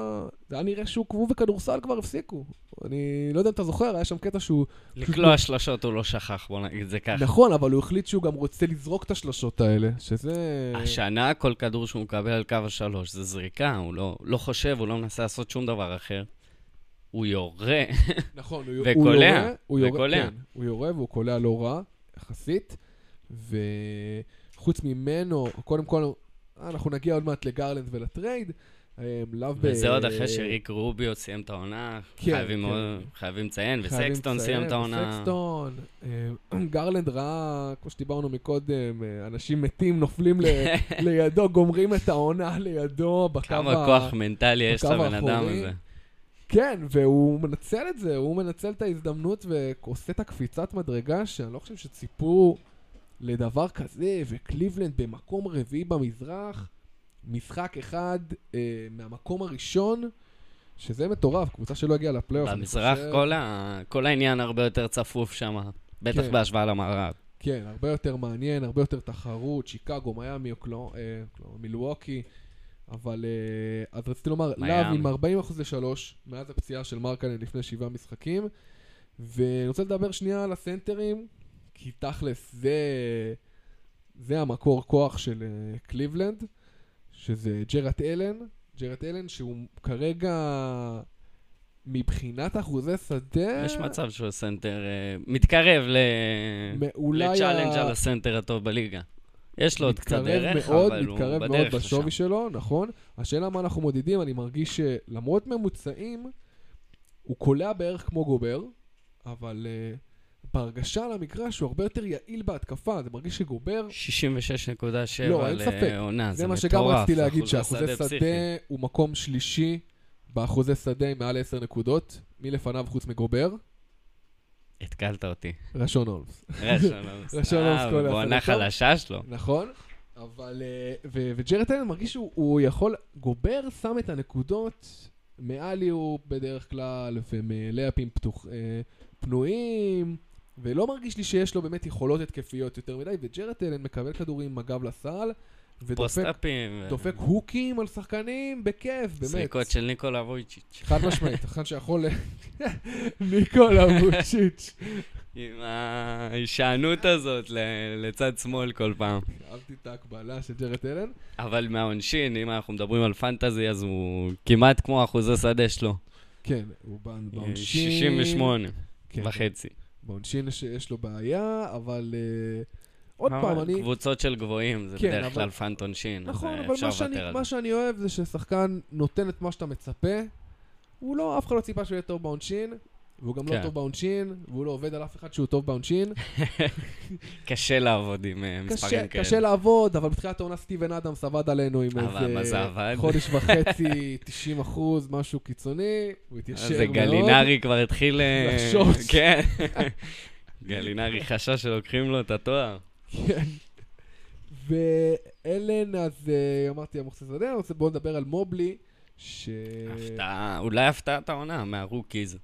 זה היה נראה שהוא כבוב בכדורסל כבר הפסיקו. אני לא יודע אם אתה זוכר, היה שם קטע שהוא... לקלוע שלושות הוא לא שכח, בוא נגיד זה ככה. נכון, אבל הוא החליט שהוא גם רוצה לזרוק את השלשות האלה, שזה... השנה כל כדור שהוא מקבל על קו השלוש זה זריקה, הוא לא, לא חושב, הוא לא מנסה לעשות שום דבר אחר. הוא יורה. נכון, הוא, וקולע, הוא יורה, הוא יורה, וקולע. כן, הוא יורה והוא קולע לא רע, יחסית. וחוץ ממנו, קודם כל, אנחנו נגיע עוד מעט לגרלנד ולטרייד, לאב... וזה עוד אחרי שריקי רוביו סיים את העונה, כן, חייבים כן. מאוד- חייבים לציין, וסקסטון סיים את העונה. וסקסטון, אה, [CLEARS THROAT] גרלנד ראה, כמו שדיברנו מקודם, אה, אנשים מתים נופלים ל- [LAUGHS] לידו, גומרים את העונה לידו בקו כמה ה- כוח מנטלי יש לבן אדם האחורי. הזה. כן, והוא מנצל את זה, הוא מנצל את ההזדמנות ועושה את הקפיצת מדרגה שאני לא חושב שציפו לדבר כזה, וקליבלנד במקום רביעי במזרח, משחק אחד אה, מהמקום הראשון, שזה מטורף, קבוצה שלא הגיעה לפלייאוף. במזרח חושב- כל ה- כל העניין הרבה יותר צפוף שם, בטח כן. בהשוואה למערב. כן, הרבה יותר מעניין, הרבה יותר תחרות, שיקגו, מיאמי, אוקלו, אה, אוקלו, מילווקי, אבל אה, אז רציתי לומר. להב עם 40% לשלוש, מאז הפציעה של מרקנן לפני שבעה משחקים, ואני רוצה לדבר שנייה על הסנטרים, כי תכלס זה, זה המקור כוח של אה, קליבלנד, שזה ג'רד אלן, ג'רד אלן שהוא כרגע... מבחינת אחוזי שדה... יש מצב שהוא סנטר, אה, מתקרב ל... ל challenge ה- על הסנטר הטוב בליגה. יש לו עוד קצת דרך, מאוד, אבל הוא מתקרב מאוד בדרך בשווי לשם. שלו, נכון. השאלה מה אנחנו מודדים, אני מרגיש שלמרות ממוצעים, הוא קולע בערך כמו גובר, אבל uh, בהרגשה על המגרש הוא הרבה יותר יעיל בהתקפה, זה מרגיש שגובר, 66.7 לא, אין ספק. לעונה, זה זה מה שגם. רציתי להגיד, אחוזי שאחוזי שדה שדה. הוא מקום שלישי באחוזי שדה עם מעל 10 נקודות, מי לפניו חוץ מגובר? התקלת אותי. רשון הולמס. רשונובס. [LAUGHS] רשונובס אה, כל בעונה הסרטון. חלשה שלו. נכון, אבל... אה, וג'רד אלן מרגיש שהוא הוא יכול... גובר שם את הנקודות מאליו בדרך כלל, ומלאפים אה, פנויים, ולא מרגיש לי שיש לו באמת יכולות התקפיות יותר מדי, וג'רד אלן מקבל כדורים עם הגב לסל, ודופק הוקים על שחקנים בכיף, באמת. זריקות של ניקולה וויצ'יץ'. חד משמעית, אחד שיכול... ל- [LAUGHS] ניקולה ווצ'יץ'. עם ההישענות הזאת לצד שמאל כל פעם. אהבתי את ההקבלה של ג'רד אלן. אבל מהעונשין, אם אנחנו מדברים על פנטזי, אז הוא כמעט כמו אחוזי שדה שלו. כן, הוא בעונשין... 68 כן, וחצי. בעונשין יש, לו בעיה, אבל uh, עוד פעם, אני... קבוצות של גבוהים, זה כן, בדרך אבל- כלל פאנט עונשין, נכון, אה, אבל מה שאני, מה. שאני אוהב זה ששחקן נותן את מה שאתה מצפה. הוא לא, אף אחד לא ציפה שהוא יהיה טוב בעונשין, והוא גם לא כן. טוב בעונשין, והוא לא עובד על אף אחד שהוא טוב בעונשין. [LAUGHS] קשה לעבוד עם אה, מספרים כאלה. קשה לעבוד, אבל בתחילת העונה סטיבן אדמס עבד עלינו עם איזה? חודש וחצי, [LAUGHS] 90 אחוז, משהו קיצוני, הוא התיישר זה מאוד. גלינרי כבר התחיל... אה, לחשוש. [LAUGHS] כן. גלינרי חשש שלוקחים לו את התואר. כן. ואלן, אז אה, אמרתי רוצה בואו נדבר על מובלי, שאני הפתעה, אולי הפתעת העונה מה rookies.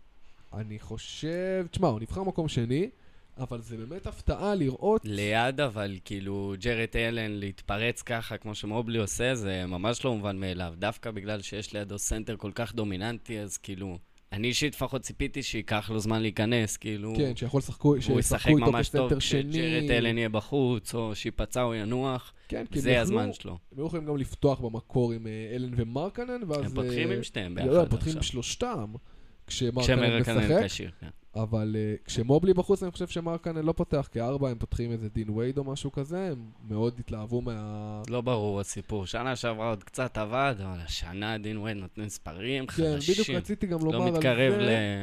חושב, תשמע, הוא נבחר מקום שני, אבל זה באמת הפתעה לראות, ליד אבל, כאילו, ג'רד אלן להתפרץ ככה, כמו שמובלי עושה, זה ממש לא מובן מאליו. דווקא בגלל שיש לידו סנטר כל כך דומיננטי, אז כאילו, אני אישית לפחות ציפיתי שייקח לו זמן להיכנס, כאילו... כן, שיכול לשחק, הוא ישחק שישחקו איתו ממש טוב כסנטר שני. כשג'רד אלן יהיה בחוץ, או שיפצע או ינוח, כן, כי זה הזמן שלו. הם היו יכולים גם לפתוח במקור עם אה, אלן ומרקנן, ואז... הם פותחים אה, עם שניהם לא, לא, ביחד הם פותחים עם עכשיו. שלושתם, כשמרקנן משחק, כן. אבל אה, כשמובלי בחוץ, אני חושב שמרקנן לא פותח כארבע, הם פותחים איזה דין ווייד או משהו כזה, הם מאוד התלהבו מה... לא ברור הסיפור. שנה שעברה עוד קצת עבד, אבל השנה דין ווייד נותן מספרים כן, בדיוק חדשים. רציתי גם לומר לא על מתקרב זה.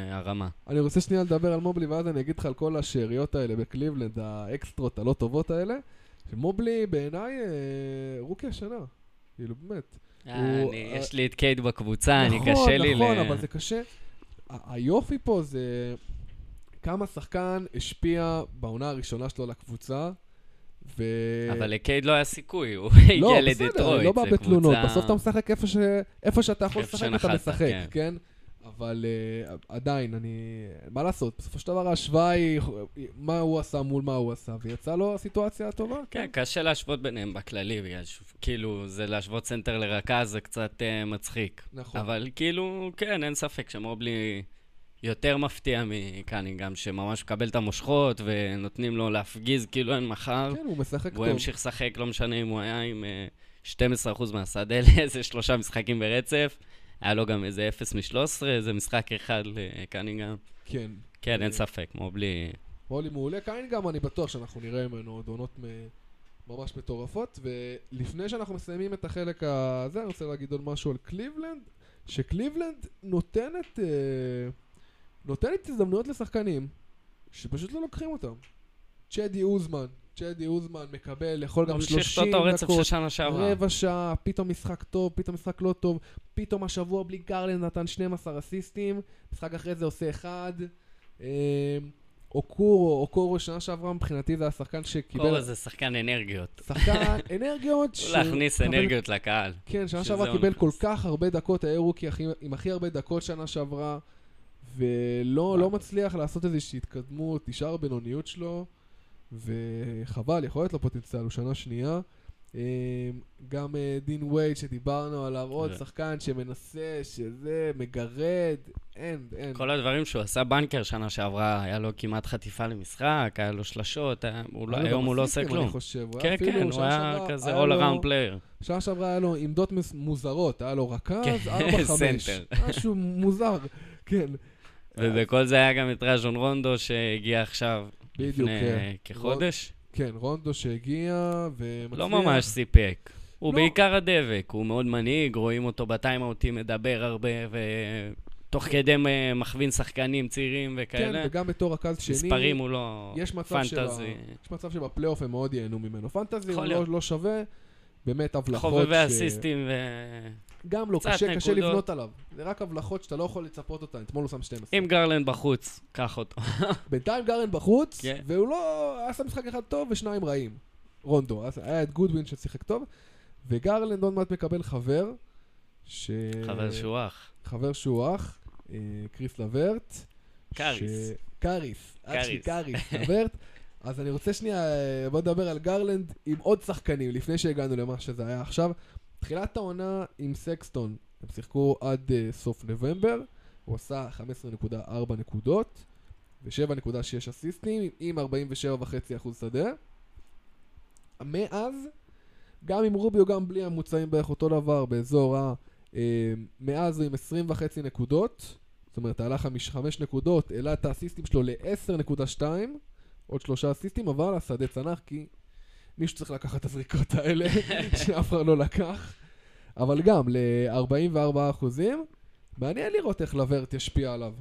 להרמה. אני רוצה שנייה לדבר על מובלי, ואז אני אגיד לך על כל השאריות האלה בקליבלנד, האקסטרות הלא טובות האלה, שמובלי בעיניי אה, רוקי השנה. כאילו, באמת. הוא- אני- יש לי את קייט בקבוצה, אני נכון, קשה לי ל... נכון, אבל זה קשה. היופי פה זה כמה שחקן השפיע בעונה הראשונה שלו לקבוצה, ו... אבל לקייד לא היה סיכוי, הוא לא, הגיע בסדר, לדטרויט. אני לא בא בתלונות, בסוף אתה משחק איפה, ש... איפה שאתה יכול לשחק, אתה משחק, כן. כן? אבל uh, עדיין, אני... מה לעשות, בסופו של דבר ההשוואה היא מה הוא עשה מול מה הוא עשה, ויצאה לו הסיטואציה הטובה, כן, קשה להשוות ביניהם בכללי, בגלל שכאילו, זה להשוות סנטר לרכז זה קצת אה, מצחיק. נכון. אבל כאילו, כן, אין ספק שמובלי יותר מפתיע מקנינגהאם, שממש מקבל את המושכות ונותנים לו להפגיז כאילו אין מחר. כן, הוא משחק טוב. והוא המשיך לשחק, לא משנה אם הוא היה עם אה, 12% מהשדה [LAUGHS] לאיזה שלושה משחקים ברצף. היה לו גם איזה 0 מ-13, איזה משחק אחד לקנינגהאם. כן. כן, אין אה, ספק, מובלי... מולי מעולה, קיין גם אני בטוח שאנחנו נראה ממנו עוד עונות. ממש מטורפות, ולפני שאנחנו מסיימים את החלק הזה, אני רוצה להגיד עוד משהו על קליבלנד, שקליבלנד נותנת, אה, נותנת הזדמנויות לשחקנים, שפשוט לא לוקחים אותם. צ'די אוזמן, צ'די אוזמן מקבל, יכול גם 30 ממשיך את אותו רצף של דקות. רבע שעה, פתאום משחק טוב, פתאום משחק לא טוב, פתאום השבוע בלי גרלנד נתן 12 אסיסטים, משחק אחרי זה עושה אחד. אה, אוקורו, אוקורו שנה שעברה מבחינתי זה השחקן שקיבל... קורה זה שחקן אנרגיות. שחקן [LAUGHS] אנרגיות. ש- להכניס אנרגיות לקהל. כן, שנה שעברה קיבל כל. כך הרבה דקות, היה רוקי עם הכי הרבה דקות שנה שעברה, ולא לא מצליח לעשות איזושהי התקדמות, נשאר הבינוניות שלו, וחבל, יכול להיות לו פוטנציאל, הוא שנה שנייה. אה, גם אה, דין ווייד שדיברנו עליו, עוד שחקן שמנסה, שזה, מגרד, אין, אין. כל הדברים שהוא עשה בנקאר שנה שעברה, היה לו כמעט חטיפה למשחק, היה לו שלשות, לא- היום הוא לא עושה כלום. אני חושב, כן, כן, הוא היה כזה all around player. שנה שעברה היה לו עמדות מוזרות, היה לו רכז, כן, 4-5. סנטר. משהו מוזר, כן. ובכל זה היה גם את רייג'ון רונדו שהגיע עכשיו, בדיוק, לפני כן. כחודש. כן, רונדו שהגיע ומצליח. לא ממש סיפק. הוא לא. בעיקר הדבק, הוא מאוד מנהיג, רואים אותו בטיימאוטים מדבר הרבה, ותוך כדי מ- מכווין שחקנים צעירים כן, וכאלה. וגם בתור רכז שני, מספרים הוא לא יש מצב, שבה, פנטזי. יש מצב שבפלייאוף הם מאוד ייהנו ממנו. פנטזי הוא לא. לא שווה, באמת הבלחות. חובבי אסיסטים ו... גם לא, קשה, קשה. לבנות עליו. זה רק הבלחות שאתה לא יכול לצפות אותן. אתמול הוא שם 12. אם גרלנד בחוץ, קח אותו. [LAUGHS] בינתיים גרן בחוץ, כן. והוא לא... היה שם משחק אחד טוב ושניים רעים. רונדו. היה את גודווין ששיחק טוב, וגרלנד עוד מעט מקבל חבר, ש... חבר שהוא אח. חבר שהוא אח, אה, קריס לוורט. קאריס. ש... קאריס. אח שלי קאריס. קאריס, [LAUGHS] לוורט. אז אני רוצה שנייה, אה, בוא נדבר על גרלנד עם עוד שחקנים, לפני שהגענו למה שזה היה עכשיו. תחילת העונה עם סקסטון, הם שיחקו עד uh, סוף נובמבר, הוא עשה 15.4 נקודות ו-7.6 אסיסטים עם 47.5% שדה. מאז, גם עם רובי או גם בלי הממוצעים בערך אותו דבר, באזור ה... אה, מאז הוא עם 20.5 נקודות, זאת אומרת, עלה 5, 5 נקודות, העלה את האסיסטים שלו ל-10.2, עוד שלושה אסיסטים, אבל השדה צנח כי מישהו צריך לקחת את הזריקות האלה, [LAUGHS] שאף אחד לא לקח. אבל גם, ל-44 אחוזים, מעניין לראות איך לברט ישפיע עליו.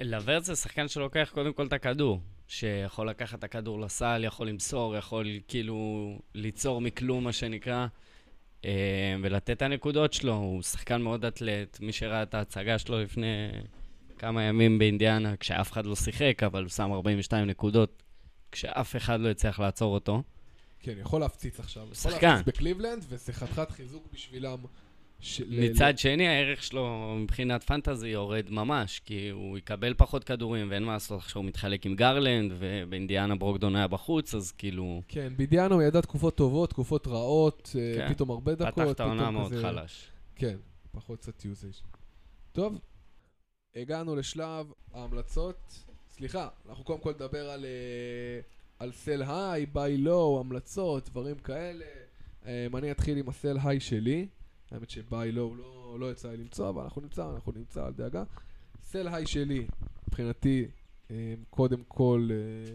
לברט זה שחקן שלוקח קודם כל את הכדור. שיכול לקחת את הכדור לסל, יכול למסור, יכול כאילו ליצור מכלום, מה שנקרא, אה, ולתת את הנקודות שלו. הוא שחקן מאוד אתלט. מי שראה את ההצגה שלו לפני כמה ימים באינדיאנה, כשאף אחד לא שיחק, אבל הוא שם 42 נקודות, כשאף אחד לא הצליח לעצור אותו. כן, יכול להפציץ עכשיו. יכול שחקן. להפציץ בקליבלנד, וזה חתיכת חיזוק בשבילם. ש- ל- מצד שני, הערך שלו מבחינת פנטזי יורד ממש, כי הוא יקבל פחות כדורים, ואין מה לעשות עכשיו הוא מתחלק עם גרלנד, ובאינדיאנה ברוגדון היה בחוץ, אז כאילו, כן, באינדיאנה ידע תקופות טובות, תקופות רעות, אה, כן. פתאום הרבה דקות. פתח את העונה מאוד כזה- חלש. כן, פחות קצת usage. טוב, הגענו לשלב ההמלצות. סליחה, אנחנו קודם כל נדבר על, אה, על sell high, buy low, המלצות, דברים כאלה. אה, אני אתחיל עם הסל היי שלי. האמת שביי לואו לא, לא יצא לי למצוא, אבל אנחנו נמצא, אנחנו נמצא, אל דאגה. סל היי שלי, מבחינתי, אה, קודם כל, אה,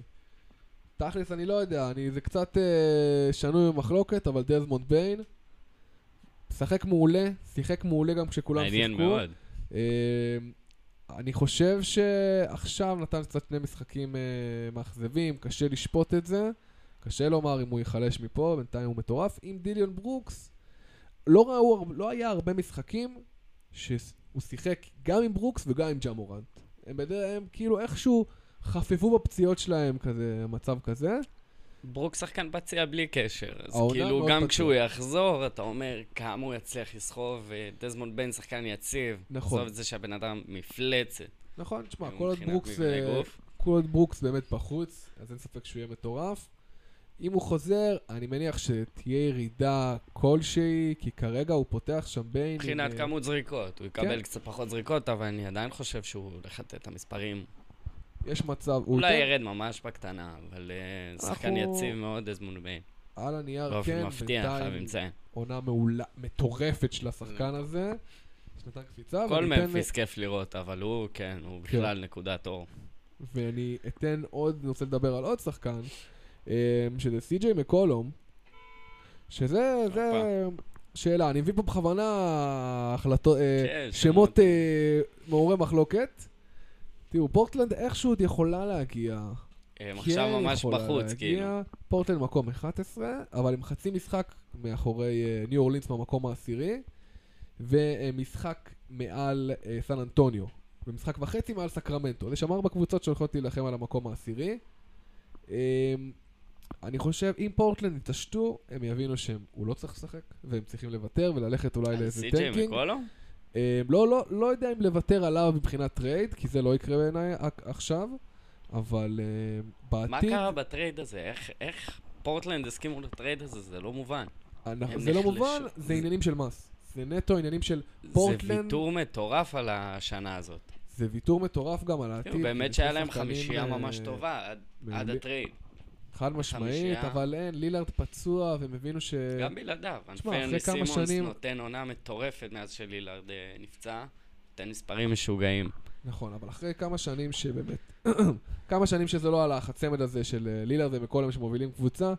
תכלס אני לא יודע, אני, זה קצת אה, שנוי במחלוקת, אבל דזמונד ביין. משחק מעולה, שיחק מעולה גם כשכולם שיחקו. מעניין מאוד. אה, אני חושב שעכשיו נתן קצת שני משחקים אה, מאכזבים, קשה לשפוט את זה. קשה לומר אם הוא ייחלש מפה, בינתיים הוא מטורף. עם דילון ברוקס, לא, ראו, לא היה הרבה משחקים שהוא שיחק גם עם ברוקס וגם עם ג'מורנט. הם, הם כאילו איכשהו חפפו בפציעות שלהם כזה, מצב כזה. ברוקס שחקן פציע בלי קשר, אז כאילו גם פציע. כשהוא יחזור, אתה אומר כמה הוא יצליח לסחוב, ודזמונד ביין שחקן יציב. נכון. עזוב את זה שהבן אדם מפלצת. נכון, תשמע, כל עוד ברוקס, אה. כל עוד ברוקס באמת בחוץ, אז אין ספק שהוא יהיה מטורף. אם הוא חוזר, אני מניח שתהיה ירידה כלשהי, כי כרגע הוא פותח שם בין... מבחינת עם, כמות זריקות, הוא כן. יקבל קצת פחות זריקות, אבל אני עדיין חושב שהוא הולך לתת את המספרים. יש מצב, הוא אולי ייתן- ירד ממש בקטנה, אבל אה, שחקן אנחנו- יציב מאוד, דזמונד ביין. על הנייר כן, בינתיים. עונה מעולה, מטורפת של השחקן הזה. שנתן קפיצה, כל ממפיס כיף לראות, אבל הוא, כן, הוא בכלל נקודת אור. ואני אתן עוד, אני רוצה לדבר על עוד שחקן. אה, שזה סי.ג'יי מקולום, שזה, זה שאלה, אני מביא פה בכוונה החלטות, אה, כן, שמות אה, מעוררי מחלוקת. תראו, פורטלנד איכשהו עוד יכולה להגיע. הם עכשיו כן ממש בחוץ. כאילו. פורטלנד מקום 11, אבל עם חצי משחק מאחורי אה, ניו אורלינס במקום העשירי, ומשחק מעל אה, סן אנטוניו, ומשחק וחצי מעל סקרמנטו. יש שם ארבע קבוצות שהולכות להילחם על המקום העשירי. אה, אני חושב, אם פורטלנד יתעשתו, הם יבינו שהוא לא צריך לשחק, והם צריכים לוותר וללכת אולי לאיזה טנקינג. אה, לא, לא, לא יודע אם לוותר עליו מבחינת טרייד, כי זה לא יקרה בעיניי עכשיו, אבל מה בעתיד... קרה בטרייד הזה? איך- איך פורטלנד הסכימו לטרייד הזה? זה לא מובן. אנחנו, זה לא. מובן, זה זה- עניינים של מס. זה נטו עניינים של זה פורטלנד. ויתור מטורף על השנה הזאת. זה ויתור מטורף גם על העתיד. כאילו, באמת שהיה להם חמישייה אה, ממש טובה עד- עד. הטרייד. חד משמעית. אבל אין, לילארד פצוע, והם הבינו ש... גם בלעדיו. אנפרני אחרי כמה סימונס שנים- נותן עונה מטורפת מאז שלילארד אה, נפצע. נותן מספרים משוגעים. נכון, אבל אחרי כמה שנים שבאמת... [COUGHS] כמה שנים שזה לא הלך, הצמד הזה של אה, לילארד ומקולם שמובילים קבוצה,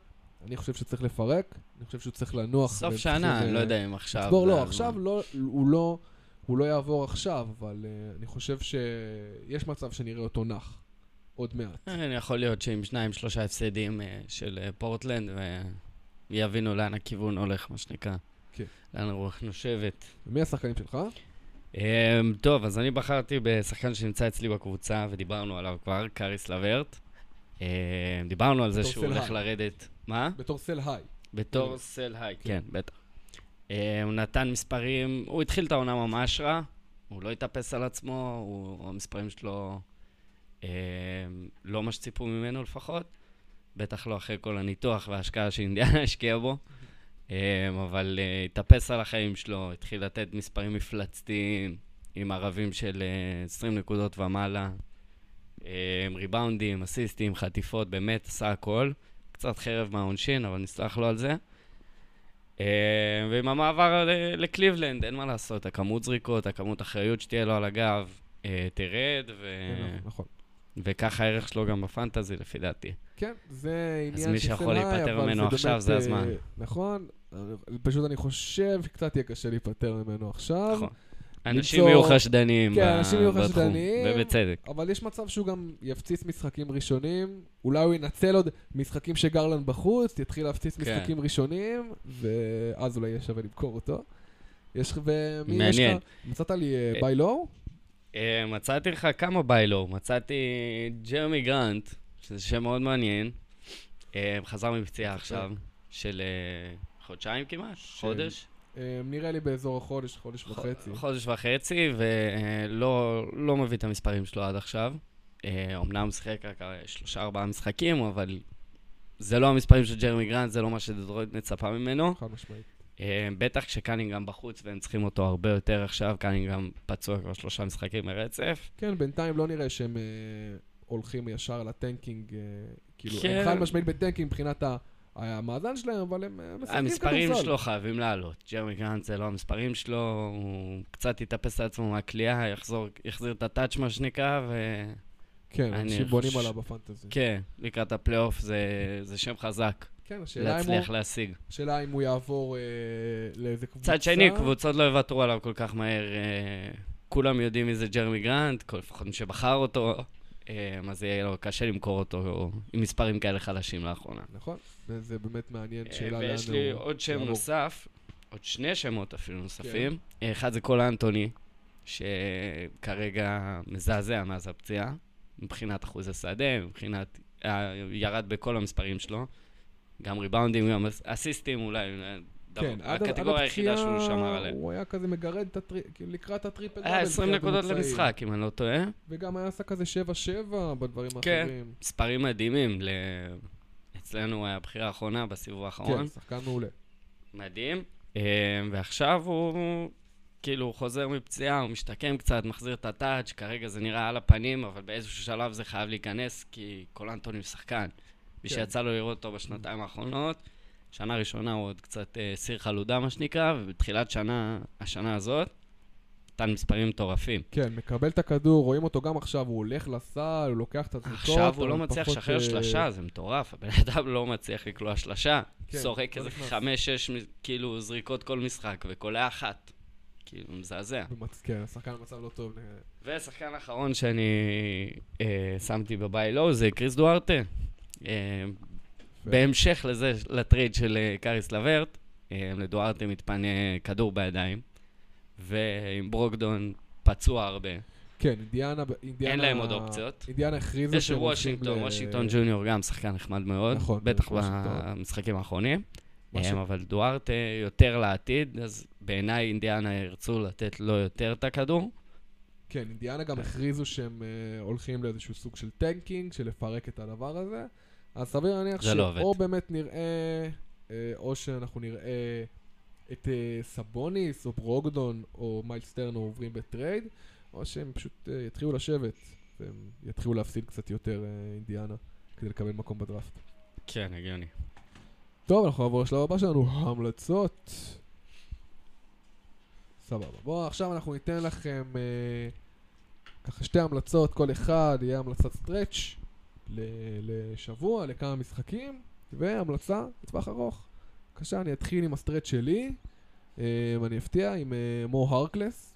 אני חושב שצריך לפרק, אני חושב שהוא צריך לנוח. סוף שנה, אה, אני לא יודע אם עכשיו... לצבור, לא, הזמן. עכשיו לא, הוא לא, הוא לא יעבור עכשיו, אבל uh, אני חושב שיש מצב שנראה אותו נח. עוד מעט. אה, יכול להיות שעם שניים, שלושה הפסדים אה, של אה, פורטלנד, ויבינו לאן הכיוון הולך, מה שנקרא. כן. לאן הרוח נושבת. מי השחקנים שלך? טוב, אז אני בחרתי בשחקן שנמצא אצלי בקבוצה, ודיברנו עליו כבר, קאריס לברט. דיברנו על זה שהוא הולך. לרדת. מה? בתור סל היי. בתור כן. סל היי, כן. כן, בטח. הוא נתן מספרים, הוא התחיל את העונה ממש רע, הוא לא התאפס על עצמו, הוא, המספרים שלו לא מה שציפו ממנו לפחות. בטח לא אחרי כל הניתוח וההשקעה שאינדיאנה [LAUGHS] השקיעה בו. Um, אבל uh, התאפס על החיים שלו, התחיל לתת מספרים מפלצתיים, עם ערבים של uh, 20 נקודות ומעלה, um, ריבאונדים, אסיסטים, חטיפות, באמת עשה הכל. קצת חרב מהעונשין, אבל נסלח לו על זה. ועם המעבר ל- לקליבלנד, אין מה לעשות, הכמות זריקות, הכמות אחריות שתהיה לו על הגב, תרד, ו... נכון. וככה הערך שלו גם בפנטזי, לפי דעתי. כן, זה עניין אז של מי שיכול סל היי, להיפטר ממנו עכשיו, זה אה, הזמן. נכון. אני- פשוט אני חושב שקצת יהיה קשה להיפטר ממנו עכשיו. נכון. אנשים יהיו חשדניים כן, ב- אנשים יהיו בתחום, חשדניים. ובצדק. אבל יש מצב שהוא גם יפציץ משחקים ראשונים, אולי הוא ינצל עוד משחקים שגרלנד בחוץ, יתחיל להפציץ כן. משחקים ראשונים, ואז אולי יהיה שווה למכור אותו. יש לך, מעניין. מצאת לי אה, ביי לואו? אה, מצאתי לך כמה ביילו, מצאתי ג'רמי גרנט, שזה שם מאוד מעניין. אה, חזר מפציעה עכשיו, של אה, חודשיים כמעט, חודש. נראה לי באזור החודש, חודש וחצי. חודש וחצי, ולא לא מביא את המספרים שלו עד עכשיו. הוא שיחק רק אה, שלושה ארבעה משחקים, אבל זה לא המספרים של ג'רמי גרנט, זה לא מה שדטרויט מצפה ממנו. חד משמעית. אה, בטח כשקנינגהם בחוץ והם צריכים אותו הרבה יותר עכשיו, קנינגהם פצוע כבר שלושה משחקים ברצף. כן, בינתיים לא נראה שהם אה, הולכים ישר ל tanking, אה, כאילו, כן. הם חד משמעית ב tanking מבחינת ה- המאזן שלהם, אבל הם משחקים המספרים כדורסל. שלו חייבים לעלות. ג'רמי גרנט זה לא המספרים שלו, הוא קצת יתאפס על עצמו מהכלייה, יחזור, יחזיר את ה touch מה שנקרא, וכן, כן, אנשים בונים חושב- עליו ב fantasy. לקראת הפלייאוף זה, זה שם חזק, כן, השאלה אם הוא... להצליח להשיג. השאלה אם הוא יעבור אה, לאיזה קבוצה. מצד שני, קבוצות לא יוותרו עליו כל כך מהר. אה, כולם יודעים מי זה ג'רמי גרנט, כל- לפחות מי שבחר אותו, אה, אז יהיה לו קשה למכור אותו עם מספרים כאלה חלשים לאחרונה. נכון, וזה באמת מעניין, אה, שאלה לאן הוא... ויש לי עוד שם יעבור. נוסף, עוד שני שמות אפילו נוספים. כן. אחד זה קול אנטוני, שכרגע מזעזע מאז הפציעה, מבחינת אחוז השדה, מבחינת... אה, ירד בכל המספרים שלו. גם ריבאונדים, גם אס- אסיסטים אולי. אה, כן, עד הקטגוריה היחידה שהוא שמר עליה. הוא היה כזה מגרד הטרי... כאילו לקראת הטריפל היה 20 בתחילת נקודות המוצאים. למשחק, אם אני לא טועה. וגם היה עשה כזה 7-7 בדברים כן. האחרים. מספרים מדהימים. ל... אצלנו הוא היה הבחירה האחרונה בסיבוב האחרון. כן, שחקן מעולה. מדהים. אה, ועכשיו הוא כאילו הוא חוזר מפציעה, הוא משתקם קצת, מחזיר את הטאץ', כרגע זה נראה על הפנים, אבל באיזשהו שלב זה חייב להיכנס, כי אנטוני הוא שחקן. מי כן. שיצא לו לראות אותו בשנתיים האחרונות, שנה ראשונה הוא עוד קצת אה, סיר חלודה, מה שנקרא, ובתחילת שנה, השנה הזאת, נתן מספרים מטורפים. כן, מקבל את הכדור, רואים אותו גם עכשיו, הוא הולך לסל, הוא לוקח את הזריקות. עכשיו הוא לא אבל מצליח פחות, לשחרר אה, שלשה, זה מטורף. הבן [LAUGHS] אדם לא מצליח לקלוע שלשה. כן, זורק לא איזה. חמש-שש כאילו זריקות כל משחק, וקולע אחת. כאילו, מזעזע. במצ- כן, השחקן במצב לא טוב. ושחקן אחרון שאני אה, שמתי ב buy low זה קריס דוארטה. אה, בהמשך לזה, לטרייד של אה, קאריס לברט, אה, לדוארטה מתפנה כדור בידיים, ועם ברוגדון פצוע הרבה. כן, אינדיאנה... אינדיאנה אין להם עוד אופציות. אינדיאנה הכריזו יש וושינגטון, ל- וושינגטון ג'וניור גם שחקן נחמד מאוד, נכון, בטח. במשחקים האחרונים. משהו- אה, אבל דוארטה יותר לעתיד, אז בעיניי אינדיאנה ירצו לתת לו יותר את הכדור. כן, אינדיאנה גם הכריזו שהם הולכים לאיזשהו סוג של tanking, של לפרק את הדבר הזה. אז סביר להניח לא. שאו באמת נראה, אה, או שאנחנו נראה את אה, סבוניס, או ברוגדון, או מיילס טרנר עוברים בטרייד, או שהם פשוט אה, יתחילו לשבת, והם יתחילו להפסיד קצת יותר אינדיאנה, כדי לקבל מקום בדראפט. כן, הגיוני. טוב, אנחנו נעבור לשלב הבא שלנו, המלצות. סבבה. בואו, עכשיו אנחנו ניתן לכם אה, ככה שתי המלצות, כל אחד יהיה המלצת stretch לשבוע, לכמה משחקים, והמלצה לטווח ארוך. בבקשה, אני אתחיל עם ה stretch שלי, אה, אני אפתיע עם אה, מו הרקלס.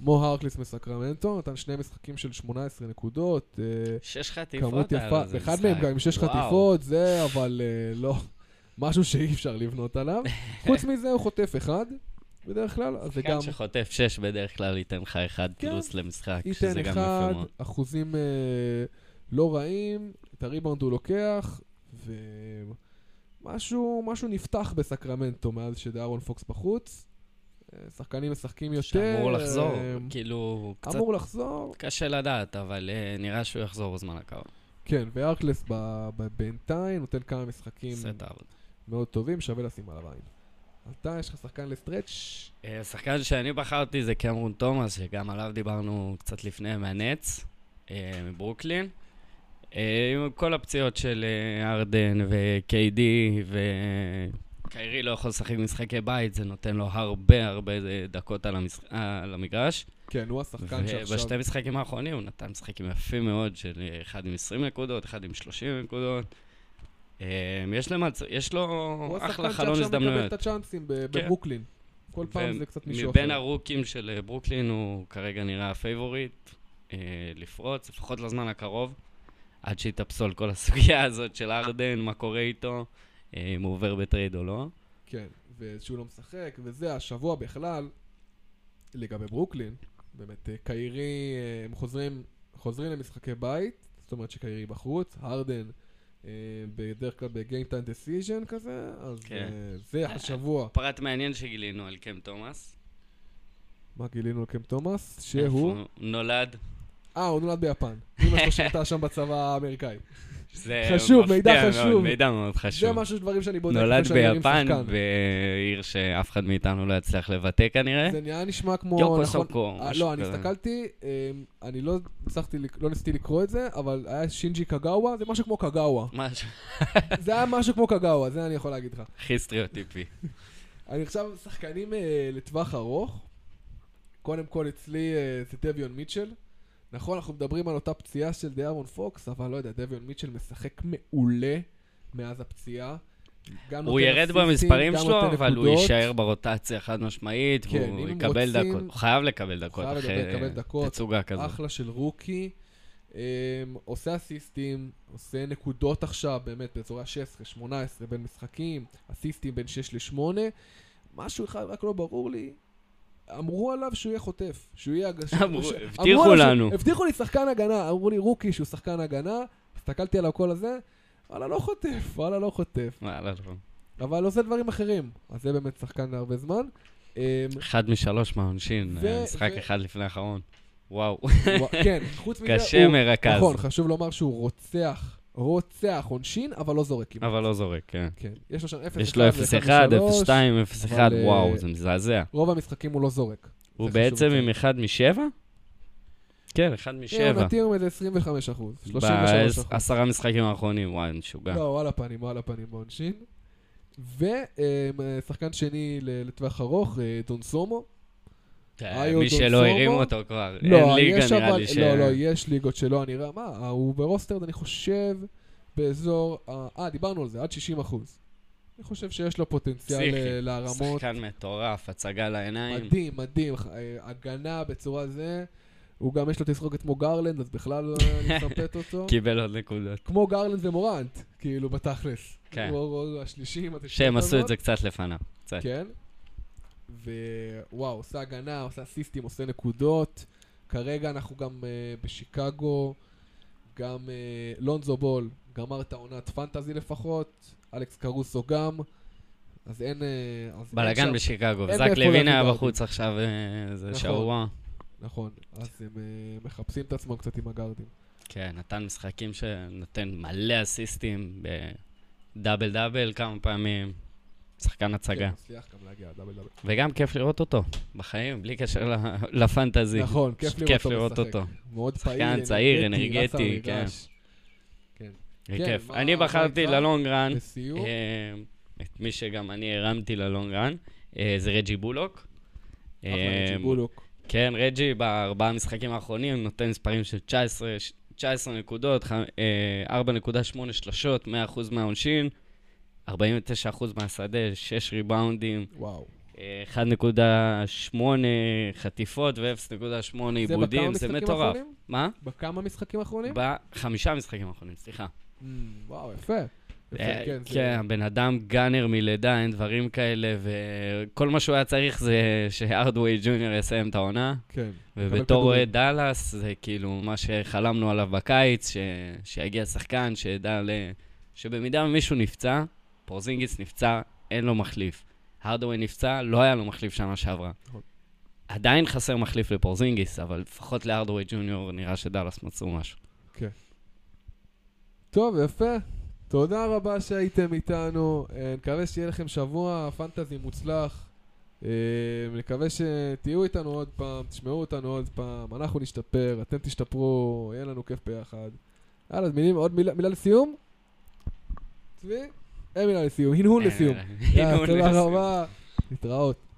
מו הרקלס מסקרמנטו, נתן שני משחקים של 18 נקודות. אה, שש חטיפות היה אחד. מהם גם עם שש. חטיפות, זה אבל לא, משהו שאי אפשר לבנות עליו. [LAUGHS] חוץ מזה הוא חוטף אחד, בדרך כלל, אז זה גם שחקן שחוטף שש בדרך כלל ייתן לך אחד כן. פלוס למשחק, ייתן שזה גם יפה אחד, מאוד. אחוזים אה, לא רעים, את הריבאונד הוא לוקח, ומשהו משהו נפתח בסקרמנטו מאז שדארון פוקס בחוץ. אה, שחקנים משחקים יותר. שאמור לחזור, אה, כאילו, קצת אמור לחזור, קשה לדעת, אבל אה, נראה שהוא יחזור בזמן הקרוב. כן, וארקלס בינתיים נותן כמה משחקים. מאוד טובים, שווה לשים עליו עין. אתה, יש לך שחקן לסטרץ'? השחקן שאני בחרתי זה קמרון תומאס, שגם עליו דיברנו קצת לפני מהנץ, מברוקלין. אה, עם כל הפציעות של אה, ארדן ו-KD וקיירי לא יכול לשחק משחקי בית, זה נותן לו הרבה הרבה דקות על, המשח... אה, על המגרש. כן, הוא השחקן שעכשיו... ובשתי משחקים האחרונים הוא נתן משחקים יפים מאוד, של אה, אחד עם 20 נקודות, אחד עם 30 נקודות. אה, יש, למצ... יש לו הוא אחלה השחקן חלון שעכשיו מקבל הזדמנויות. את הצ'אנסים כן. בברוקלין. כל פעם זה קצת מישהו מבין אחר. הרוקים של אה, ברוקלין הוא כרגע נראה הפייבוריט אה, לפרוץ, לפחות לזמן הקרוב, עד שיתאפסו על כל הסוגיה [LAUGHS] הזאת של הרדן, מה קורה איתו, אה, אם הוא עובר בטרייד או לא. כן, ושהוא לא משחק, וזה השבוע בכלל, לגבי ברוקלין, באמת, אה, קיירי, אה, הם חוזרים, חוזרים למשחקי בית, זאת אומרת שקיירי בחוץ, הרדן אה, בדרך כלל ב game time decision כזה, אז כן. זה השבוע. פרט מעניין שגילינו על קם תומאס. מה גילינו על קם תומאס? שהוא... הוא נולד. אה, הוא נולד ביפן. [LAUGHS] אמא שלו שירתה שם בצבא האמריקאי. זה חשוב, מידע מאוד, חשוב. מידע מאוד זה חשוב. משהו, דברים שאני בודק. נולד ביפן. בעיר שאף אחד מאיתנו לא יצליח לבטא כנראה. זה נראה נשמע כמו... יוקו נכון- סוקו, אה, לא, אני כזה. הסתכלתי, אה, אני לא הצלחתי, לא ניסיתי לקרוא את זה, אבל היה שינג'י קגאווה, זה משהו כמו קגאווה. משהו [LAUGHS] זה היה משהו כמו קגאווה, זה אני יכול להגיד לך. הכי סטריאוטיפי. [LAUGHS] אני עכשיו שחקנים אה, לטווח ארוך. קודם כל אצלי אה, זה דביון מיטשל. נכון, אנחנו מדברים על אותה פציעה של דיארון פוקס, אבל לא יודע, דביון מיטשל משחק מעולה מאז הפציעה. הוא ירד במספרים שלו, אבל הוא. יישאר ברוטציה חד משמעית, כן, והוא יקבל רוצים- דקות. הוא חייב לקבל דקות חייב אחרי דקות. תצוגה כזאת. אחלה של רוקי. Um, עושה אסיסטים, עושה נקודות עכשיו, באמת, באזורי ה-16, 18 בין משחקים, אסיסטים בין 6 ל-8. משהו אחד רק לא ברור לי, אמרו עליו שהוא יהיה חוטף, שהוא יהיה... הג- אמרו- ש- הבטיחו אמרו לנו. הבטיחו לי שחקן הגנה, אמרו לי רוקי שהוא שחקן הגנה, הסתכלתי על הקול הזה, וואלה לא חוטף, וואלה לא חוטף, וואלה, לא. אבל עושה דברים אחרים, אז זה באמת שחקן להרבה זמן. Um, אחד משלוש מהעונשין, ו- משחק אחד לפני האחרון. וואו, ווא- כן, חוץ מזה, קשה מרכז. נכון, חשוב לומר שהוא רוצח, רוצח עונשין, אבל לא זורק כמעט. אבל לא זורק, כן. כן, יש לו שם 0-1 יש לו 0-1, 0-2, 0-1, אבל, אה, וואו, זה מזעזע. רוב המשחקים הוא לא זורק. הוא בעצם. עם 1 מ-7? כן, 1 כן, מ-7. הוא נתיר מאיזה 25 אחוז, 33 אחוז. בעשרה משחקים האחרונים, וואי, משוגע. לא, הפנים, הוא על הפנים בעונשין. ושחקן שני ל- לטווח ארוך, אה, דון סומו. איו מי שלא. הרימו אותו כבר. לא, אין ליגה נראה אבל, לי ש... לא, לא, יש ליגות שלא, אני רואה, מה, הוא ברוסטרד, אני חושב, באזור, אה, דיברנו על זה, עד 60 אחוז. אני חושב שיש לו פוטנציאל פסיכי. אה, להרמות. שחקן מטורף, הצגה לעיניים. מדהים, מדהים, אה, הגנה בצורה זה. הוא גם יש לו תסרוקת כמו גרלנד, אז בכלל אה, אני [LAUGHS] מסרטט אותו. קיבל עוד נקודות. כמו גרלנד ומורנט, כאילו, בתכלס. כן. הוא השלישי עם התסרוקת שהם עשו. את זה קצת לפניו. כן. ווואו, עושה הגנה, עושה אסיסטים, עושה נקודות. כרגע אנחנו גם uh, בשיקגו, גם uh, לונזו בול גמר את העונת פנטזי לפחות, אלכס קרוסו גם. אז אין... Uh, אז בלאגן בשיקגו, אין וזק מאיפה לוין היה. בחוץ עכשיו, אה, זה נכון. שערוע. נכון, אז הם uh, מחפשים את עצמם קצת עם הגארדים. כן, נתן משחקים שנותן מלא אסיסטים, דאבל דאבל כמה פעמים. שחקן הצגה. כן, מצליח גם להגיע, דאבל דאבל. וגם כיף לראות אותו בחיים, בלי קשר [LAUGHS] לפנטזי. נכון, כיף לראות כיף אותו לראות. אותו. מאוד פעיל, שחקן צעיר, אנרגטי, כן. כן. כן, כיף. אני בחרתי? ללונג רן, אה, את מי שגם אני הרמתי ללונג רן, אה, זה רג'י בולוק. אחלה אה, רג'י בולוק. כן, רג'י בארבעה המשחקים האחרונים נותן מספרים של 19, 19 נקודות, ח- אה, 4.8 שלשות, 100% מהעונשין, 49% מהשדה, 6 ריבאונדים, וואו. אה, 1.8 חטיפות ו-0.8 עיבודים, זה משחקים מטורף. האחרונים? מה? בכמה משחקים האחרונים? בחמישה משחקים האחרונים, סליחה. Mm, וואו, יפה. יפה, אה, כן, זה- כן, הבן אדם גאנר מלידה, אין דברים כאלה, וכל מה שהוא היה צריך זה שהארדווי ג'וניור יסיים את העונה. כן. ובתור. אוהד דאלאס, זה כאילו מה שחלמנו עליו בקיץ, ש... שיגיע שחקן שידע ל... שבמידה ומישהו נפצע, פורזינגיס נפצע, אין לו מחליף. הרדווי נפצע, לא היה לו מחליף שנה שעברה. נכון. עדיין חסר מחליף לפורזינגיס, אבל לפחות להרדווי ג'וניור נראה שדאלאס מצאו משהו. טוב, יפה. תודה רבה שהייתם איתנו. אה, נקווה שיהיה לכם שבוע פנטזי מוצלח. אה, נקווה שתהיו איתנו עוד פעם, תשמעו אותנו עוד פעם, אנחנו נשתפר, אתם תשתפרו, יהיה לנו כיף ביחד. יאללה, מילים, עוד מילה, מילה לסיום? צבי? אין מילה לסיום, הנהון לסיום. אה, יאללה, הנהון תודה לסיום. רבה, להתראות.